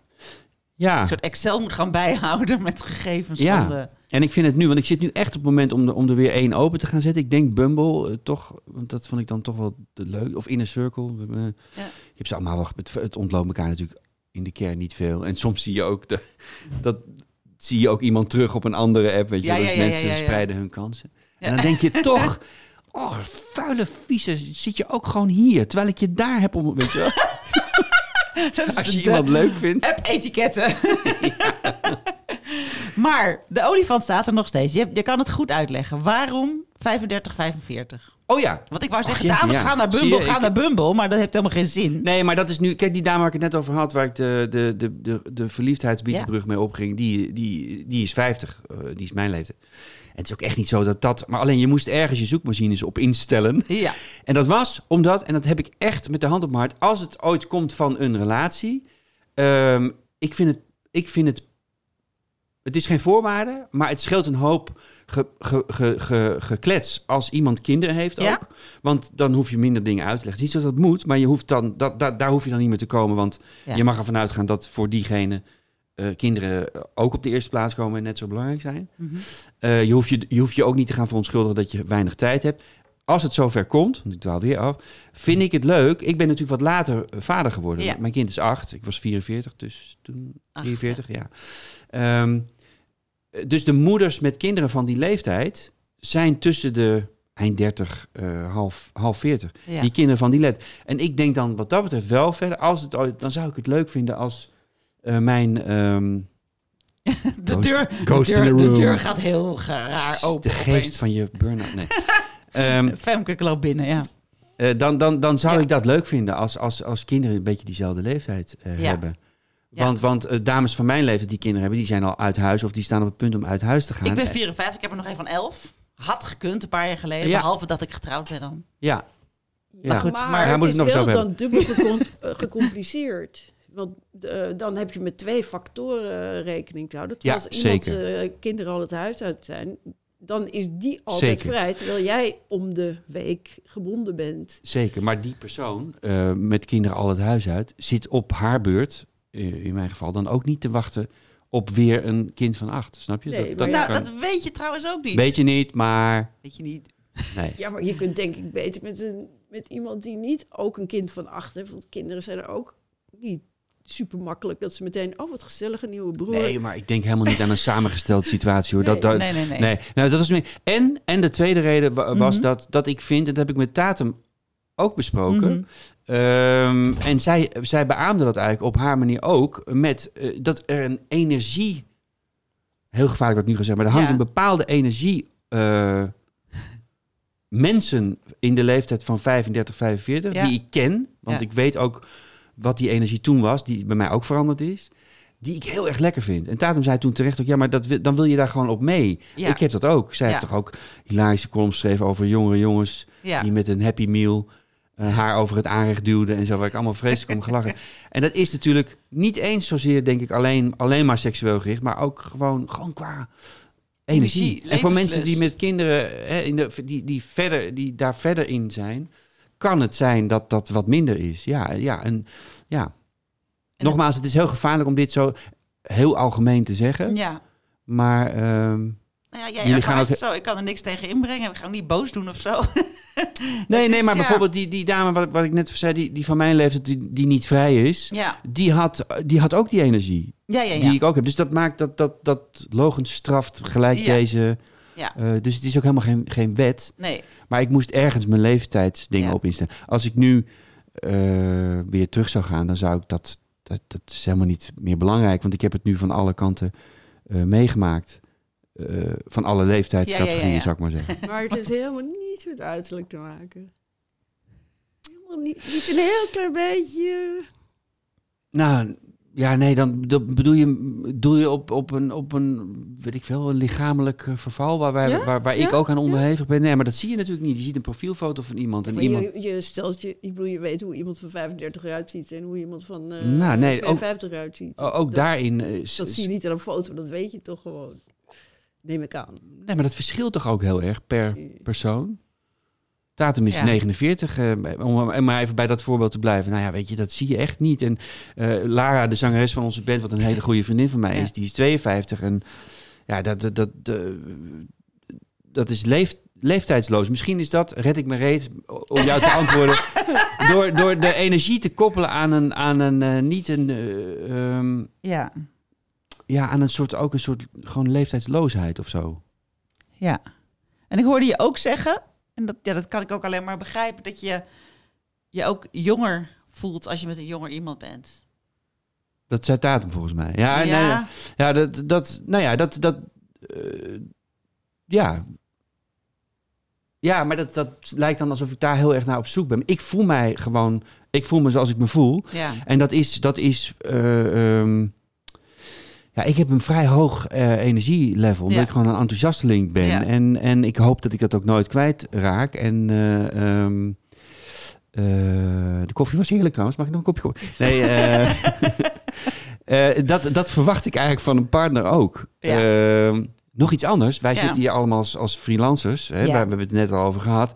Ja. Een soort Excel moet gaan bijhouden met gegevens Ja. van de... En ik vind het nu, want ik zit nu echt op het moment om, er- om er weer één open te gaan zetten. Ik denk Bumble, eh, toch, want dat vond ik dan toch wel de leuk. Of Inner Circle. Ja. Je hebt ze allemaal wel, het, het ontloopt elkaar natuurlijk in de kern niet veel. En soms zie je ook, de, dat zie je ook iemand terug op een andere app. Weet je, Ja, dus ja, mensen spreiden hun kansen. En dan denk je toch, oh, vuile vieze, zit je ook gewoon hier. Terwijl ik je daar heb om, weet je wel. Als je iemand leuk vindt. App-etiketten. maar de olifant staat er nog steeds. Je, je kan het goed uitleggen. Waarom 35, 45? Oh ja, Want ik wou Ach, zeggen, dames, ja. ga naar Bumble, je, ga ik- naar Bumble. Maar dat heeft helemaal geen zin. Nee, maar dat is nu... Kijk, die dame waar ik het net over had... waar ik de, de, de, de, de verliefdheidsbietenbrug mee opging... Die, die, die is 50. eh, die is mijn leeftijd. Het is ook echt niet zo dat dat... Maar alleen, je moest ergens je zoekmachines op instellen. Ja. En dat was omdat... En dat heb ik echt met de hand op mijn hart... Als het ooit komt van een relatie... ehm, ik vind het... Ik vind het het is geen voorwaarde, maar het scheelt een hoop ge, ge, ge, ge- geklets als iemand kinderen heeft ook. Ja. Want dan hoef je minder dingen uit te leggen. Het is niet zo dat het moet, maar je hoeft dan, dat, dat, daar hoef je dan niet meer te komen. Want Ja. je mag ervan uitgaan dat voor diegene eh, kinderen ook op de eerste plaats komen en net zo belangrijk zijn. Mhm. Eh, je, hoeft je, je hoeft je ook niet te gaan verontschuldigen dat je weinig tijd hebt. Als het zover komt, want ik dwaal weer af, vind ik het leuk. Ik ben natuurlijk wat later eh, vader geworden. Ja. Mijn kind is acht, ik was 44, dus toen Acht, 43, ja. Ehm, dus de moeders met kinderen van die leeftijd zijn tussen de eind 30, eh, half, half 40. Ja. Die kinderen van die leeftijd. En ik denk dan wat dat betreft wel verder, als het dan zou ik het leuk vinden als mijn, ehm, De Ghost- deur, ghost de, in deur, de deur gaat heel raar open. de geest opeens. van je burn-out. Nee. Ehm, Femke loopt binnen, ja. eh, dan, dan, dan zou Ja. ik dat leuk vinden als, als, als kinderen een beetje diezelfde leeftijd eh, Ja. hebben. Ja. Want, want eh, dames van mijn leeftijd die kinderen hebben, die zijn al uit huis of die staan op het punt om uit huis te gaan. Ik ben Eh, 54, ik heb er nog een van 11. Had gekund een paar jaar geleden, Ja. behalve dat ik getrouwd ben dan. Ja. Maar Ja. goed, maar, het moet is het nog wel dan dubbel gecom- gecompliceerd. Want eh, dan heb je met twee factoren eh, rekening te houden. Ja, Terwijl als iemand eh, kinderen al het huis uit zijn, dan is die altijd Zeker. vrij. Terwijl jij om de week gebonden bent. Zeker, maar die persoon met kinderen al het huis uit zit op haar beurt, in mijn geval, dan ook niet te wachten op weer een kind van acht. Snap je? Nee, dat, Nou, kan- dat weet je trouwens ook niet. weet je niet, maar Weet je niet. nee. Ja, maar je kunt denk ik beter met, een, met iemand die niet ook een kind van acht heeft. Want kinderen zijn er ook niet super makkelijk dat ze meteen, oh wat gezellige nieuwe broer. Nee, maar ik denk helemaal niet aan een samengestelde situatie hoor. Dat, dat, Nee, nee, nee. Nee, nou, dat was meer. En, en de tweede reden wa- was Mhm. dat, dat ik vind, en dat heb ik met Tatum ook besproken. Mhm. Ehm, en zij, zij beaamde dat eigenlijk op haar manier ook. Met eh, dat er een energie. Heel gevaarlijk wat ik nu ga zeggen, maar er hangt Ja. een bepaalde energie. eh, mensen in de leeftijd van 35, 45, Ja. die ik ken. Want Ja. ik weet ook wat die energie toen was, die bij mij ook veranderd is. Die ik heel erg lekker vind. En Tatum zei toen terecht ook, ja, maar dat, dan wil je daar gewoon op mee. Ja. Ik heb dat ook. Zij Ja. heeft toch ook hilarische columns geschreven over jongere jongens Ja. die met een happy meal eh, haar over het aanrecht duwde en zo, waar ik allemaal vreselijk om gelachen. En dat is natuurlijk niet eens zozeer, denk ik, alleen, alleen maar seksueel gericht, maar ook gewoon, gewoon qua energie. Energie, en voor mensen die met kinderen, hè, in de, die, die, verder, die daar verder in zijn, kan het zijn dat dat wat minder is. Ja, ja, en, ja. Nogmaals, het is heel gevaarlijk om dit zo heel algemeen te zeggen, Ja. maar... ehm, Nou ja, jij Jullie gaan het zo. Ik kan er niks tegen inbrengen. We gaan niet boos doen of zo. Nee, nee, is, maar ja. bijvoorbeeld die, die dame, wat, wat ik net zei, die, die van mijn leeftijd, die, die niet vrij is, ja. die, had, die had ook die energie Ja, ja, ja. die ik ook heb. Dus dat maakt dat, dat, dat straft gelijk deze. Ja. Eh, dus het is ook helemaal geen, geen wet. Nee. Maar ik moest ergens mijn leeftijdsdingen Ja. op instellen. Als ik nu eh, weer terug zou gaan, dan zou ik dat, dat... Dat is helemaal niet meer belangrijk. Want ik heb het nu van alle kanten eh, meegemaakt. Eh, van alle leeftijdscategorieën, Ja, ja, ja, ja. zou ik maar zeggen. Maar het heeft helemaal niets met uiterlijk te maken. Helemaal niet, niet een heel klein beetje. Nou, ja, nee, dan bedoel je, doel je op, op, een, op een, weet ik veel, een lichamelijk eh, verval waar, wij, Ja? waar, waar ik ook aan onderhevig ben. Nee, maar dat zie je natuurlijk niet. Je ziet een profielfoto van iemand en Maar iemand... je, je stelt je, ik bedoel, je weet hoe iemand van 35 eruit ziet en hoe iemand van eh Nou, nee, ook- 52 eruit ziet. Ook dat, daarin... eh, Dat zie je niet aan een foto, dat weet je toch gewoon. Neem ik aan. Nee, maar dat verschilt toch ook heel erg per persoon? Tatum is Ja. 49, eh, om maar even bij dat voorbeeld te blijven. Nou ja, weet je, dat zie je echt niet. En eh, Lara, de zangeres van onze band, wat een hele goede vriendin van mij Ja. is, die is 52. En ja, dat, dat, dat, eh, dat is leef, leeftijdsloos. Misschien is dat, red ik me reet, om jou te antwoorden, door, door de energie te koppelen aan een, aan een niet een, eh, ehm, Ja. ja, aan een soort, ook een soort gewoon leeftijdsloosheid of zo. Ja. En ik hoorde je ook zeggen, en dat, ja, dat kan ik ook alleen maar begrijpen, dat je je ook jonger voelt als je met een jonger iemand bent. Dat zei Tatum volgens mij. Ja, nee. Ja, dat, dat, nou ja, dat, dat, eh, ja. Ja, maar dat, dat lijkt dan alsof ik daar heel erg naar op zoek ben. Ik voel mij gewoon, ik voel me zoals ik me voel. Ja. En dat is, dat is, eh, ehm, ja, ik heb een vrij hoog eh, energielevel, omdat Ja. ik gewoon een enthousiasteling ben. Ja. En, en ik hoop dat ik dat ook nooit kwijtraak. En eh, ehm, eh, de koffie was heerlijk trouwens. Mag ik nog een kopje koffie? Nee, dat, dat verwacht ik eigenlijk van een partner ook. Ja. Ehm, nog iets anders. Wij zitten hier allemaal als, als freelancers. Hè? Ja. We hebben het net al over gehad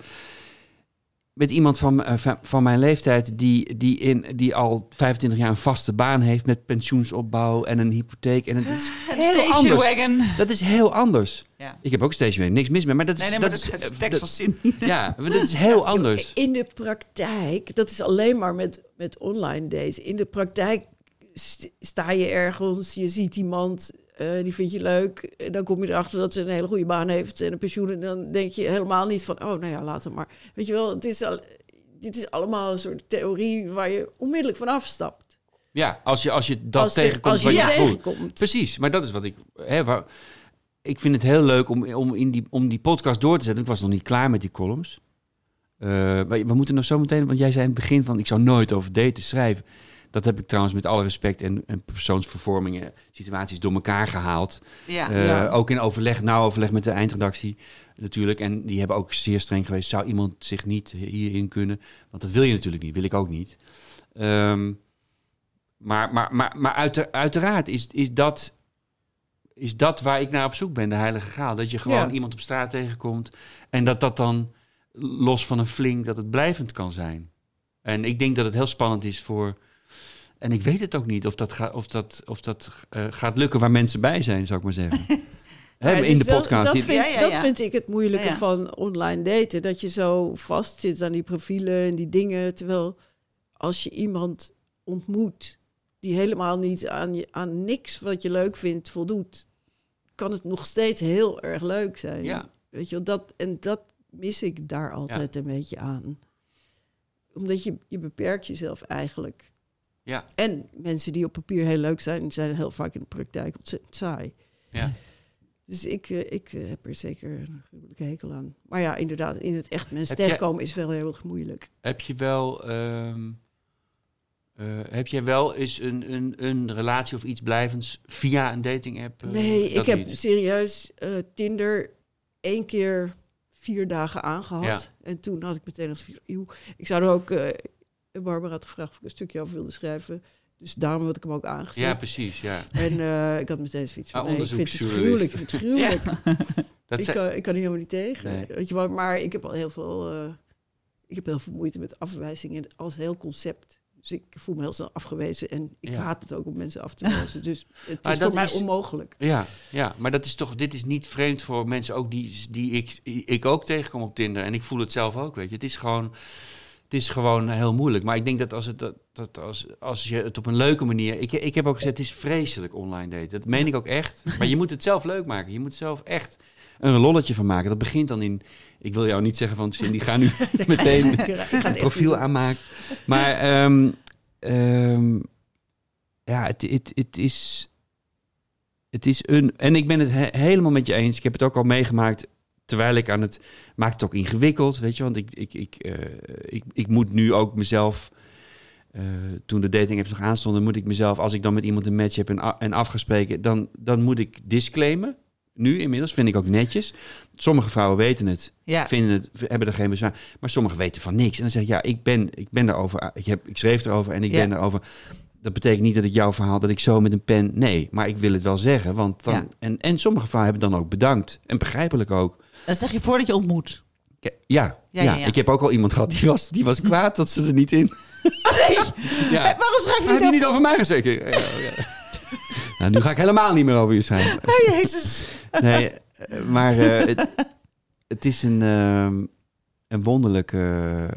met iemand van, eh, van, van mijn leeftijd die, die, in, die al 25 jaar een vaste baan heeft met pensioensopbouw en een hypotheek. En het is heel anders. wagon. Dat is heel anders. Ja. Ik heb ook station wagon, niks mis mee, maar dat is, Nee, nee, maar dat dat is, is eh, tekst van zin. ja, dat is heel anders. In de praktijk, dat is alleen maar met, met online dates. In de praktijk st- sta je ergens, je ziet iemand, eh, die vind je leuk. En dan kom je erachter dat ze een hele goede baan heeft en een pensioen. En dan denk je helemaal niet van, oh nou ja, later maar. Weet je wel, het is al, dit is allemaal een soort theorie waar je onmiddellijk van afstapt. Ja, als je, als je dat als, tegenkomt als je tegenkomt. Precies, maar dat is wat ik... Hè, waar, ik vind het heel leuk om, om, in die, om die podcast door te zetten. Ik was nog niet klaar met die columns. Eh, we, we moeten nog zo meteen... Want jij zei in het begin van... Ik zou nooit over daten schrijven. Dat heb ik trouwens met alle respect en, en persoonsvervormingen... situaties door elkaar gehaald. Ja. Eh, Ja. Ook in overleg, nauw overleg met de eindredactie natuurlijk. En die hebben ook zeer streng geweest. Zou iemand zich niet hierin kunnen? Want dat wil je natuurlijk niet, wil ik ook niet. Ehm, maar maar, maar, maar uiter- uiteraard is, is, dat, is dat waar ik naar op zoek ben, de heilige graal. Dat je gewoon Ja. iemand op straat tegenkomt en dat dat dan los van een flink, dat het blijvend kan zijn. En ik denk dat het heel spannend is voor... En ik weet het ook niet of dat, gaat of dat, of dat eh, gaat lukken waar mensen bij zijn, zou ik maar zeggen. Ja, in dus de dat- podcast. Dat, Die- vind, Ja, ja, dat vind ik het moeilijke Ja, ja. van online daten. Dat je zo vast zit aan die profielen en die dingen. Terwijl als je iemand ontmoet die helemaal niet aan, je, aan niks wat je leuk vindt voldoet, kan het nog steeds heel erg leuk zijn. Ja. Weet je wel, dat, en dat mis ik daar altijd een beetje aan. Omdat je, je beperkt jezelf eigenlijk. Ja. En mensen die op papier heel leuk zijn, zijn heel vaak in de praktijk ontzettend saai. Ja. Dus ik, eh, ik eh, heb er zeker een gruwelijke hekel aan. Maar ja, inderdaad, in het echt mensen Heb jij- tegenkomen is wel heel erg moeilijk. Heb je wel, ehm, eh, heb jij wel eens een, een, een relatie of iets blijvends via een dating app? nee, ik heb serieus Tinder één keer vier dagen aangehad. Ja. En toen had ik meteen als vier, eeuw. Ik zou er ook, Barbara had gevraagd of ik een stukje over wilde schrijven. Dus daarom had ik hem ook aangezet. Ja, precies. Ja. En eh, ik had meteen zoiets van, Ah, nee, ik vind het gruwelijk. Ik vind het gruwelijk. Dat ik, kan, ik kan er helemaal niet tegen. Nee. Weet je wel, maar ik heb al heel veel, eh, ik heb heel veel moeite met afwijzingen als heel concept. Dus ik voel me heel snel afgewezen en ik Ja. haat het ook om mensen af te wijzen. Dus het Maar is voor mij is- onmogelijk. Ja, ja, maar dat is toch, dit is niet vreemd voor mensen ook die, die ik, ik ook tegenkom op Tinder. En ik voel het zelf ook, weet je. Het is gewoon, het is gewoon heel moeilijk. Maar ik denk dat als, het, dat, dat als, als je het op een leuke manier... Ik, ik heb ook gezegd, het is vreselijk online daten. Dat meen ik ook echt. Maar je moet het zelf leuk maken. Je moet zelf echt een lolletje van maken. Dat begint dan in... Ik wil jou niet zeggen van, Cindy, ga nu meteen een profiel aanmaken. Maar ehm, ehm, ja, het, het, het is... Het is een... En ik ben het he- helemaal met je eens. Ik heb het ook al meegemaakt terwijl ik aan het... Maakt het ook ingewikkeld, weet je. Want ik, ik, ik, eh, ik, ik moet nu ook mezelf... eh, toen de dating apps nog aanstonden, moet ik mezelf... Als ik dan met iemand een match heb en, en afgespreken... Dan, dan moet ik disclaimen. Nu inmiddels, vind ik ook netjes. Sommige vrouwen weten het Ja. vinden het, hebben er geen bezwaar. Maar sommigen weten van niks. En dan zeg ik, ja, ik ben, ik ben daarover. Ik, heb, ik schreef erover en ik Ja. ben erover. Dat betekent niet dat ik jouw verhaal, dat ik zo met een pen... Nee, maar ik wil het wel zeggen. Want dan, Ja. en, en sommige vrouwen hebben dan ook bedankt. En begrijpelijk ook. Dat zeg je voordat je ontmoet. Ja, Ja, ja, ik heb ook al iemand gehad die was, die was kwaad dat ze er niet in. Nee, Ja. waarom schrijf je heb niet je over? niet over mij gezegd? Nou, nu ga ik helemaal niet meer over je schrijven. Oh, Jezus. Nee, eh, maar eh, het, het is een, ehm, een wonderlijk... eh,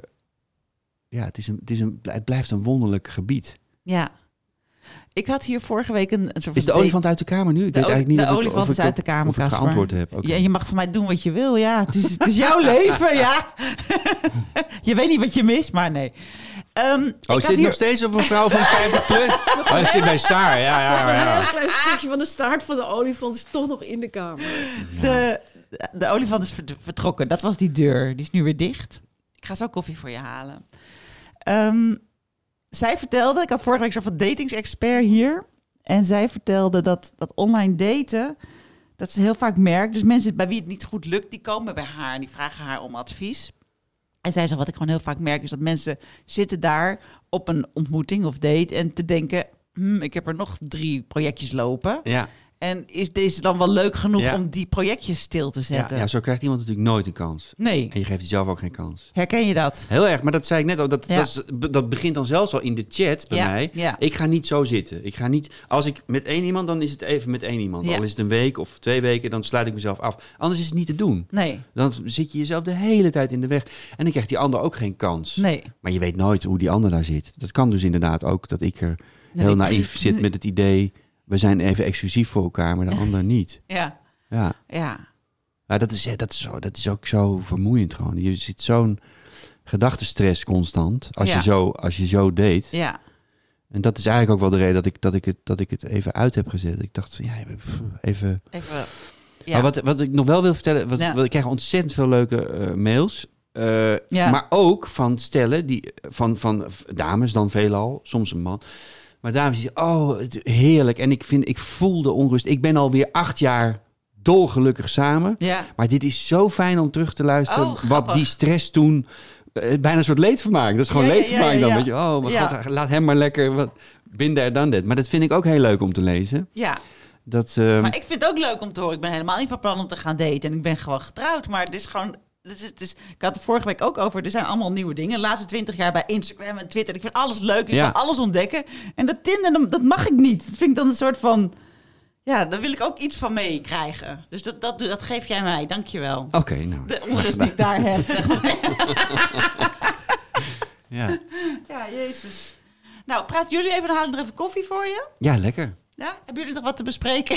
ja, het, is een, het, is een, het blijft een wonderlijk gebied. Ja. Ik had hier vorige week een, een soort Is de van olifant uit de kamer nu? Ik De weet eigenlijk niet de of ik- olifant of is ik uit de kamer, Of ik Casper. geantwoord heb. Ja, je mag van mij doen wat je wil. Ja, het is, het is jouw leven, ja. je weet niet wat je mist, maar nee. Ehm, Oh, ik zit hier... nog steeds op een vrouw van 50 plus. Oh, ik zit bij Saar, ja, ja, Een ja. heel klein stukje van de staart van de olifant is toch nog in de kamer. De, de olifant is vert- vertrokken. Dat was die deur. Die is nu weer dicht. Ik ga zo koffie voor je halen. Ehm, zij vertelde, ik had vorige week zo'n datingsexpert hier. En zij vertelde dat, dat online daten, dat ze heel vaak merkt. Dus mensen bij wie het niet goed lukt, die komen bij haar en die vragen haar om advies. En zij zei, wat ik gewoon heel vaak merk, is dat mensen zitten daar op een ontmoeting of date en te denken, "Hmm, ik heb er nog drie projectjes lopen. Ja, En is deze dan wel leuk genoeg Ja. om die projectjes stil te ja, zetten? ja, zo krijgt iemand natuurlijk nooit een kans. Nee. En je geeft jezelf ook geen kans. Herken je dat? Heel erg, maar dat zei ik net al. Dat, Ja. dat, is- dat begint dan zelfs al in de chat bij Ja, mij. ja. Ik ga niet zo zitten. Ik ga niet, als ik met één iemand, dan is het even met één iemand. Ja. Al is het een week of twee weken, dan sluit ik mezelf af. Anders is het niet te doen. Nee. Dan zit je jezelf de hele tijd in de weg. En dan krijgt die ander ook geen kans. Nee. Maar je weet nooit hoe die ander daar zit. Dat kan dus inderdaad ook dat ik er heel naïef zit met het idee... we zijn even exclusief voor elkaar, maar de ander niet. Ja. Ja, Ja. maar dat is, dat, is zo, dat is ook zo vermoeiend gewoon. Je zit zo'n gedachtenstress constant als, Ja. je zo, als je zo date. Ja. En dat is eigenlijk ook wel de reden dat ik, dat ik, het, dat ik het even uit heb gezet. Ik dacht, ja, even... Even, ja. Maar wat, wat ik nog wel wil vertellen, wat, Ja. wat- ik krijg ontzettend veel leuke eh, mails. Eh, Ja. Maar ook van stellen, die, van, van dames dan veelal, soms een man. Maar dames die oh, het, heerlijk. En ik, vind, ik voel de onrust. Ik ben alweer acht jaar dolgelukkig samen. ja. Maar dit is zo fijn om terug te luisteren. Oh, wat die stress toen, eh, bijna een soort leedvermaak. Dat is gewoon Ja, leedvermaak ja, dan. Weet je, oh mijn Ja. god, laat hem maar lekker, wat, binder dan dit. Maar dat vind ik ook heel leuk om te lezen. ja. Dat, eh, Maar ik vind het ook leuk om te horen. Ik ben helemaal niet van plan om te gaan daten. En ik ben gewoon getrouwd. Maar het is gewoon... Het is, het is, ik had het vorige week ook over. Er zijn allemaal nieuwe dingen. De laatste twintig jaar bij Instagram en Twitter. Ik vind alles leuk. Ik Ja. kan alles ontdekken. En dat Tinder, dat- mag ik niet. Dat vind ik dan een soort van... Ja, daar wil ik ook iets van meekrijgen. Dus dat, dat, dat geef jij mij. Dankjewel. Oké, nou. De onrust die ik daar heb. Ja. Ja, jezus. Nou, praten jullie even. Dan haal ik nog even koffie voor je. ja, lekker. Ja? Hebben jullie nog wat te bespreken?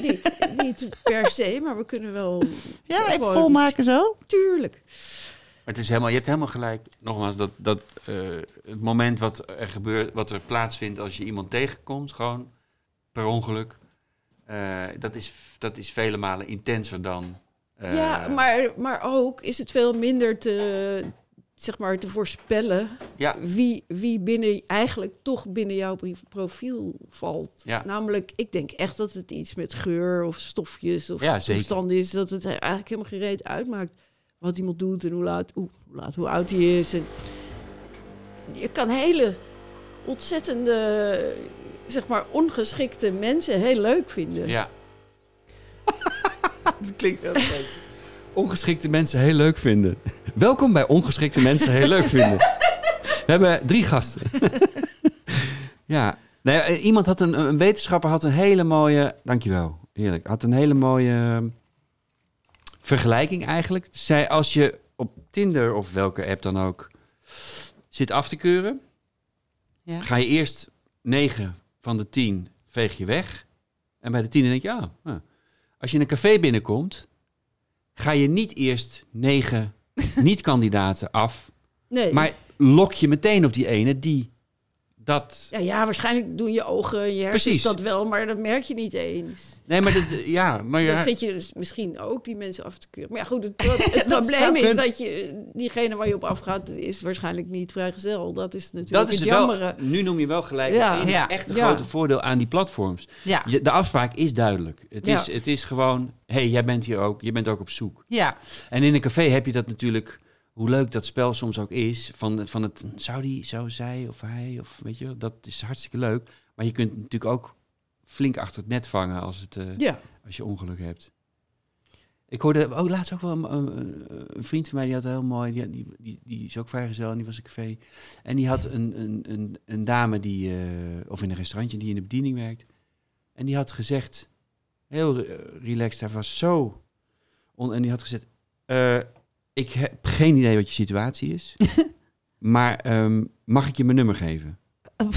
niet, niet per se, maar we kunnen wel... ja, even Gewoon- volmaken zo. Tuurlijk. Maar het is helemaal, je hebt helemaal gelijk. Nogmaals, dat, dat eh, het moment wat er gebeurt, wat er plaatsvindt als je iemand tegenkomt, gewoon per ongeluk, eh, dat, is, dat is vele malen intenser dan. eh, ja, maar, maar ook is het veel minder te, zeg maar, te voorspellen Ja, wie, wie binnen, eigenlijk toch binnen jouw profiel valt. Ja. Namelijk, ik denk echt dat het iets met geur of stofjes of Ja, zeker. toestand is. Dat het eigenlijk helemaal gereed uitmaakt wat iemand doet en hoe laat, hoe, laat, hoe oud hij is. En je kan hele ontzettende, zeg maar, ongeschikte mensen heel leuk vinden. ja. dat klinkt heel gek. Ongeschikte mensen heel leuk vinden. Welkom bij Ongeschikte mensen heel leuk vinden. We hebben drie gasten. ja, nee, eh, iemand had een, een wetenschapper had een hele mooie, dankjewel, heerlijk, had een hele mooie ehm, vergelijking eigenlijk. Zij als je op Tinder of welke app dan ook zit af te keuren, Ja. ga je eerst 9 van de 10 veeg je weg. En bij de 10 denk je, ah, ah. als je in een café binnenkomt, ga je niet eerst 9 niet-kandidaten af, Nee. maar lok je meteen op die ene die dat. Ja, ja, waarschijnlijk doen je ogen en je hersens dat wel, maar dat merk je niet eens. Nee, maar dat, ja, maar Dan ja, zit je dus misschien ook die mensen af te keuren. Maar ja, goed, het, pro- het Dat probleem is dat je diegene waar je op afgaat, is waarschijnlijk niet vrijgezel. Dat is natuurlijk dat is het wel. Nu noem je wel gelijk Ja. enige Ja. echte grote voordeel aan die platforms. Ja. Je, de afspraak is duidelijk. Het, is, het is gewoon, hé, hey, jij bent hier ook, je bent ook op zoek. Ja. En in een café heb je dat natuurlijk, hoe leuk dat spel soms ook is, van, van het, zou die, zou zij of hij, of weet je, dat is hartstikke leuk. Maar je kunt natuurlijk ook flink achter het net vangen als, het, eh, Ja, als je ongeluk hebt. Ik hoorde ook laatst ook wel een, een- een vriend van mij, die had heel mooi, die, die, die, die is ook vrijgezel en die was een café. En die had een, een, een, een dame die, eh, of in een restaurantje, die in de bediening werkt. En die had gezegd, heel relaxed, hij was zo... On, en die had gezegd, eh, ik heb geen idee wat je situatie is, maar ehm, mag ik je mijn nummer geven?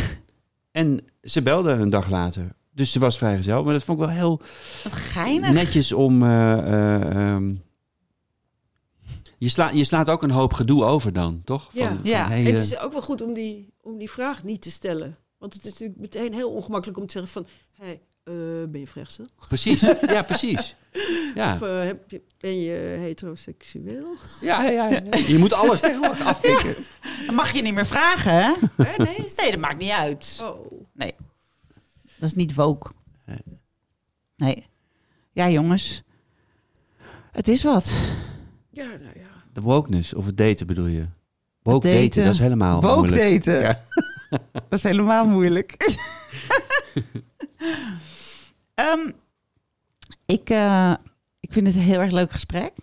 en ze belde een dag later. Dus ze was vrijgezel, maar dat vond ik wel heel Wat geinig. netjes om. eh, eh, ehm, je, sla, je slaat ook een hoop gedoe over dan, toch? Ja. Van, Ja. hele- het is ook wel goed om die, om die vraag niet te stellen. Want het is natuurlijk meteen heel ongemakkelijk om te zeggen van... Hey, eh, ben je vrijgezel? Precies, ja, precies. Ja. Of eh, heb je, ben je heteroseksueel? Ja, ja, ja. Je moet alles tegenwoordig afvikken. Dan mag je niet meer vragen, hè? Eh, nee, is Nee, dat maakt niet uit. Oh. Nee. Dat is niet woke. Nee. Ja, jongens. Het is wat. Ja, nou ja. De wokeness, of het daten bedoel je? Woke daten. daten, dat is helemaal Woke moeilijk. daten. Ja. Dat is helemaal moeilijk. Ehm, ik, eh, ik vind het een heel erg leuk gesprek.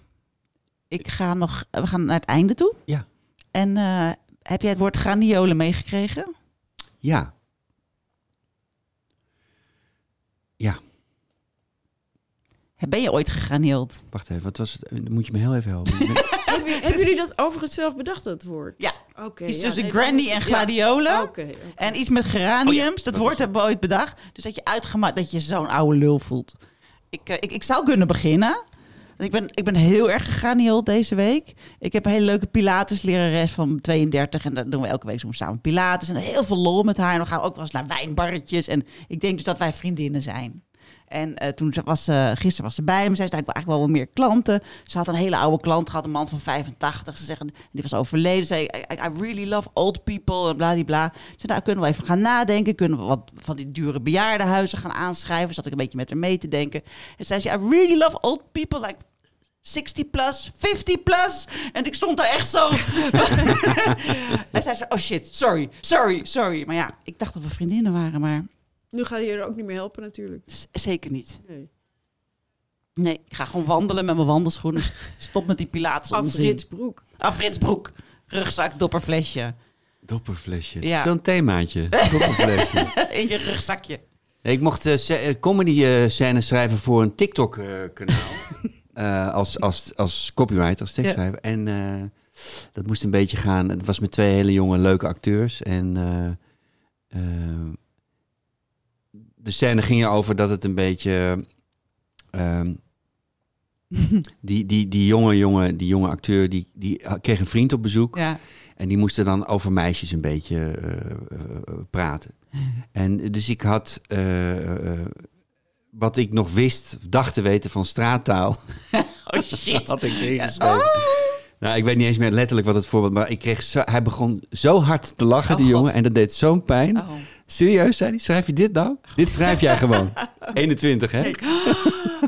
Ik ga nog, we gaan naar het einde toe. Ja. En eh, heb jij het woord graniolen meegekregen? Ja. Ja, Ben je ooit gegranioeld? wacht even, wat was het? Dan moet je me heel even helpen. Hebben, jullie dat overigens zelf bedacht, dat woord? Ja. Oké. Iets ja, tussen nee, granny en is- gladiolen. Ja, oké. En iets met geraniums. Oh ja, dat dat woord is- hebben we ooit bedacht. Dus dat je uitgemaakt dat je zo'n oude lul voelt. Ik, eh, ik, ik zou kunnen beginnen. Ik ben, ik ben heel erg geganield deze week. Ik heb een hele leuke Pilates-lerares van 32. En daar doen we elke week zo samen Pilates. En heel veel lol met haar. En dan gaan we ook wel eens naar wijnbarretjes. En ik denk dus dat wij vriendinnen zijn. En eh, toen was ze, gisteren was ze bij me. Zei ze, nou, ik wil eigenlijk wel wat meer klanten. Ze had een hele oude klant gehad, een man van 85. Ze zeggen, die was overleden. Ze zei, I, I really love old people en bladibla. Ze zei, nou, kunnen we even gaan nadenken. Kunnen we wat van die dure bejaardenhuizen gaan aanschrijven. Zat ik een beetje met haar mee te denken. En zei ze, I really love old people, like 60 plus, 50 plus. En ik stond daar echt zo. en zei ze, oh shit, sorry, sorry, sorry. Maar ja, ik dacht dat we vriendinnen waren, maar Nu ga je er ook niet meer helpen natuurlijk. z- zeker niet. Nee. Nee, ik ga gewoon wandelen met mijn wandelschoenen. Stop met die pilates Afritsbroek. Afritsbroek. Rugzak, dopperflesje. Dopperflesje. Ja. Zo'n themaatje. Dopperflesje. In je rugzakje. ik mocht eh, eh, comedy eh, scènes schrijven voor een TikTok-kanaal. als, als, als copywriter, als tekstschrijver. En eh, dat moest een beetje gaan. Het was met twee hele jonge, leuke acteurs. En de scène ging erover dat het een beetje... ehm, die, die, die, jonge, jonge, die jonge acteur die, die kreeg een vriend op bezoek. Ja. En die moesten dan over meisjes een beetje eh, eh, praten. En dus ik had eh, wat ik nog wist, dacht te weten van straattaal, Oh shit. had ik tegengeschreven. Nou, ik weet niet eens meer letterlijk wat het voorbeeld, maar ik kreeg zo, hij begon zo hard te lachen, Oh, die God. jongen, en dat deed zo'n pijn. Oh. Serieus, zei hij, schrijf je dit nou? Dit schrijf jij gewoon. 21, hè?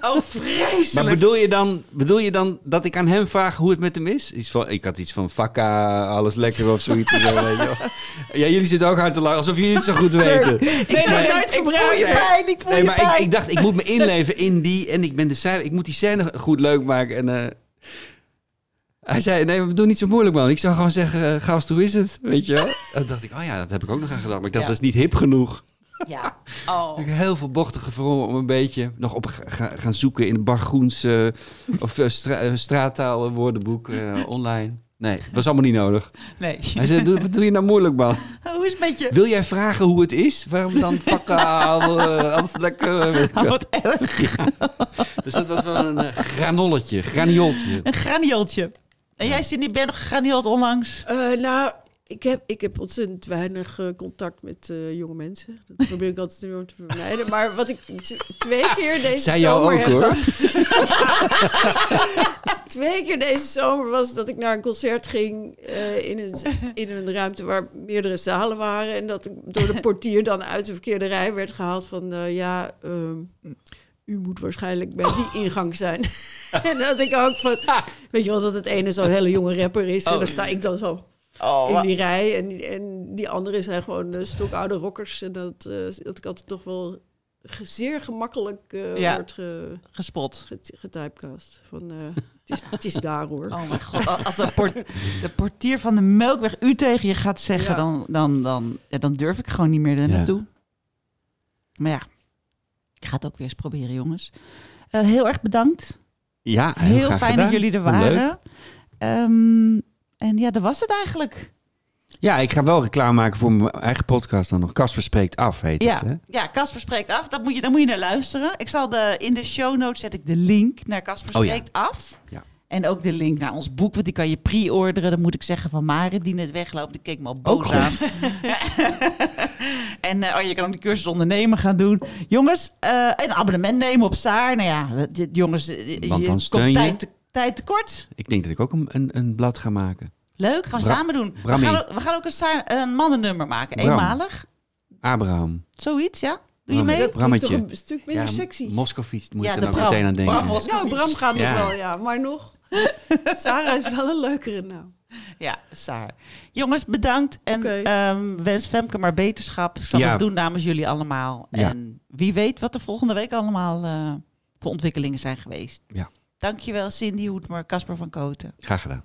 oh, vreselijk. Maar bedoel je, dan, bedoel je dan dat ik aan hem vraag hoe het met hem is? Iets van, ik had iets van vakka, alles lekker of zoiets. zo, weet je wel. ja, jullie zitten ook hard te lachen, alsof jullie het zo goed weten. ik heb het nooit ik voel gebruikt. je pijn, ik voel Nee, je maar ik, pijn. ik dacht, ik moet me inleven in die... En ik ben de ik moet die scène goed leuk maken. En eh, hij zei, nee, we doen niet zo moeilijk, man. Ik zou gewoon zeggen, eh, gast, hoe is het? Weet je wel? Toen dacht ik, oh ja, dat heb ik ook nog aan gedacht. Maar ik dacht, Ja. dat is niet hip genoeg. Ja. Oh. Ik heb heel veel bochtige verhoren om een beetje nog op ga- ga- gaan zoeken in het Bar Groens eh, of eh, stra straattaal woordenboek online. Nee, dat was allemaal niet nodig. Nee. Hij zei, doe, wat doe je nou moeilijk, man? Hoe is het met je? Wil jij vragen hoe het is? Waarom dan vakka, eh, alles lekker? Oh, wel. wat erg. Dus dat was wel een granolletje, granioltje. Een granioltje. En jij, Cindy, ben je nog gegranieeld onlangs? Eh, nou, ik heb, ik heb ontzettend weinig eh, contact met eh, jonge mensen. Dat probeer ik altijd enorm te vermijden. Maar wat ik twee keer deze Zij jou zomer ook, heb hoor. twee keer deze zomer was dat ik naar een concert ging eh, in, een, in een ruimte waar meerdere zalen waren. En dat ik door de portier dan uit de verkeerde rij werd gehaald van eh, ja, ehm, u moet waarschijnlijk bij die ingang zijn. en dat ik ook van, weet je wel, dat het ene zo'n hele jonge rapper is. En Oh. dan sta ik dan zo Oh, in die rij. En, die- en die anderen zijn gewoon uh, stokoude rockers. En dat, eh, dat ik altijd toch wel zeer gemakkelijk eh Ja. wordt ge, gespot. ge, getypecast. Van, eh, het, is, het is daar hoor. Oh mijn god, als de, port- de portier van de Melkweg u tegen je gaat zeggen, Ja. dan, dan, dan, ja, dan durf ik gewoon niet meer er Ja. naartoe. Maar ja, ik ga het ook weer eens proberen, jongens. Eh, heel erg bedankt. Ja, heel, fijn gedaan. dat jullie er waren. Ehm, en ja, dat was het eigenlijk. Ja, ik ga wel reclame maken voor mijn eigen podcast dan nog. Casper spreekt af, heet Ja, het. Hè? ja Casper spreekt af. Dat moet je, daar moet je naar luisteren. Ik zal de, in de show notes zet ik de link naar Casper Oh ja. spreekt af. Ja. En ook de link naar ons boek, want die kan je pre-orderen. Dan moet ik zeggen van Maren, die net wegloopt. Die keek me al boos aan. en eh, oh, je kan ook die cursus ondernemen gaan doen. Jongens, eh, een abonnement nemen op Saar. Nou ja, jongens, eh, Want je dan steun komt je. tijd, te- tijd tekort. Ik denk dat ik ook een, een, een blad ga maken. Leuk, gaan we Bra- samen doen. We gaan, ook- we gaan ook een, Saar, een mannennummer maken, Bram. eenmalig. Abraham. Zoiets, ja? Doe je mee? dat klinkt toch Brammetje. een stuk minder sexy. Moskovits moet Ja, ik de er ook Bram. meteen aan denken. Bram Nou, Bram gaat nog Ja. wel, ja. Maar nog, Sarah is wel een leukere naam. Ja, Saar. Jongens, bedankt. En ehm, wens Femke maar beterschap. Zal Ja. het doen namens jullie allemaal. Ja. En wie weet wat er volgende week allemaal eh, voor ontwikkelingen zijn geweest. Ja. Dankjewel Cindy Hoedmer, Casper van Koten. Graag gedaan.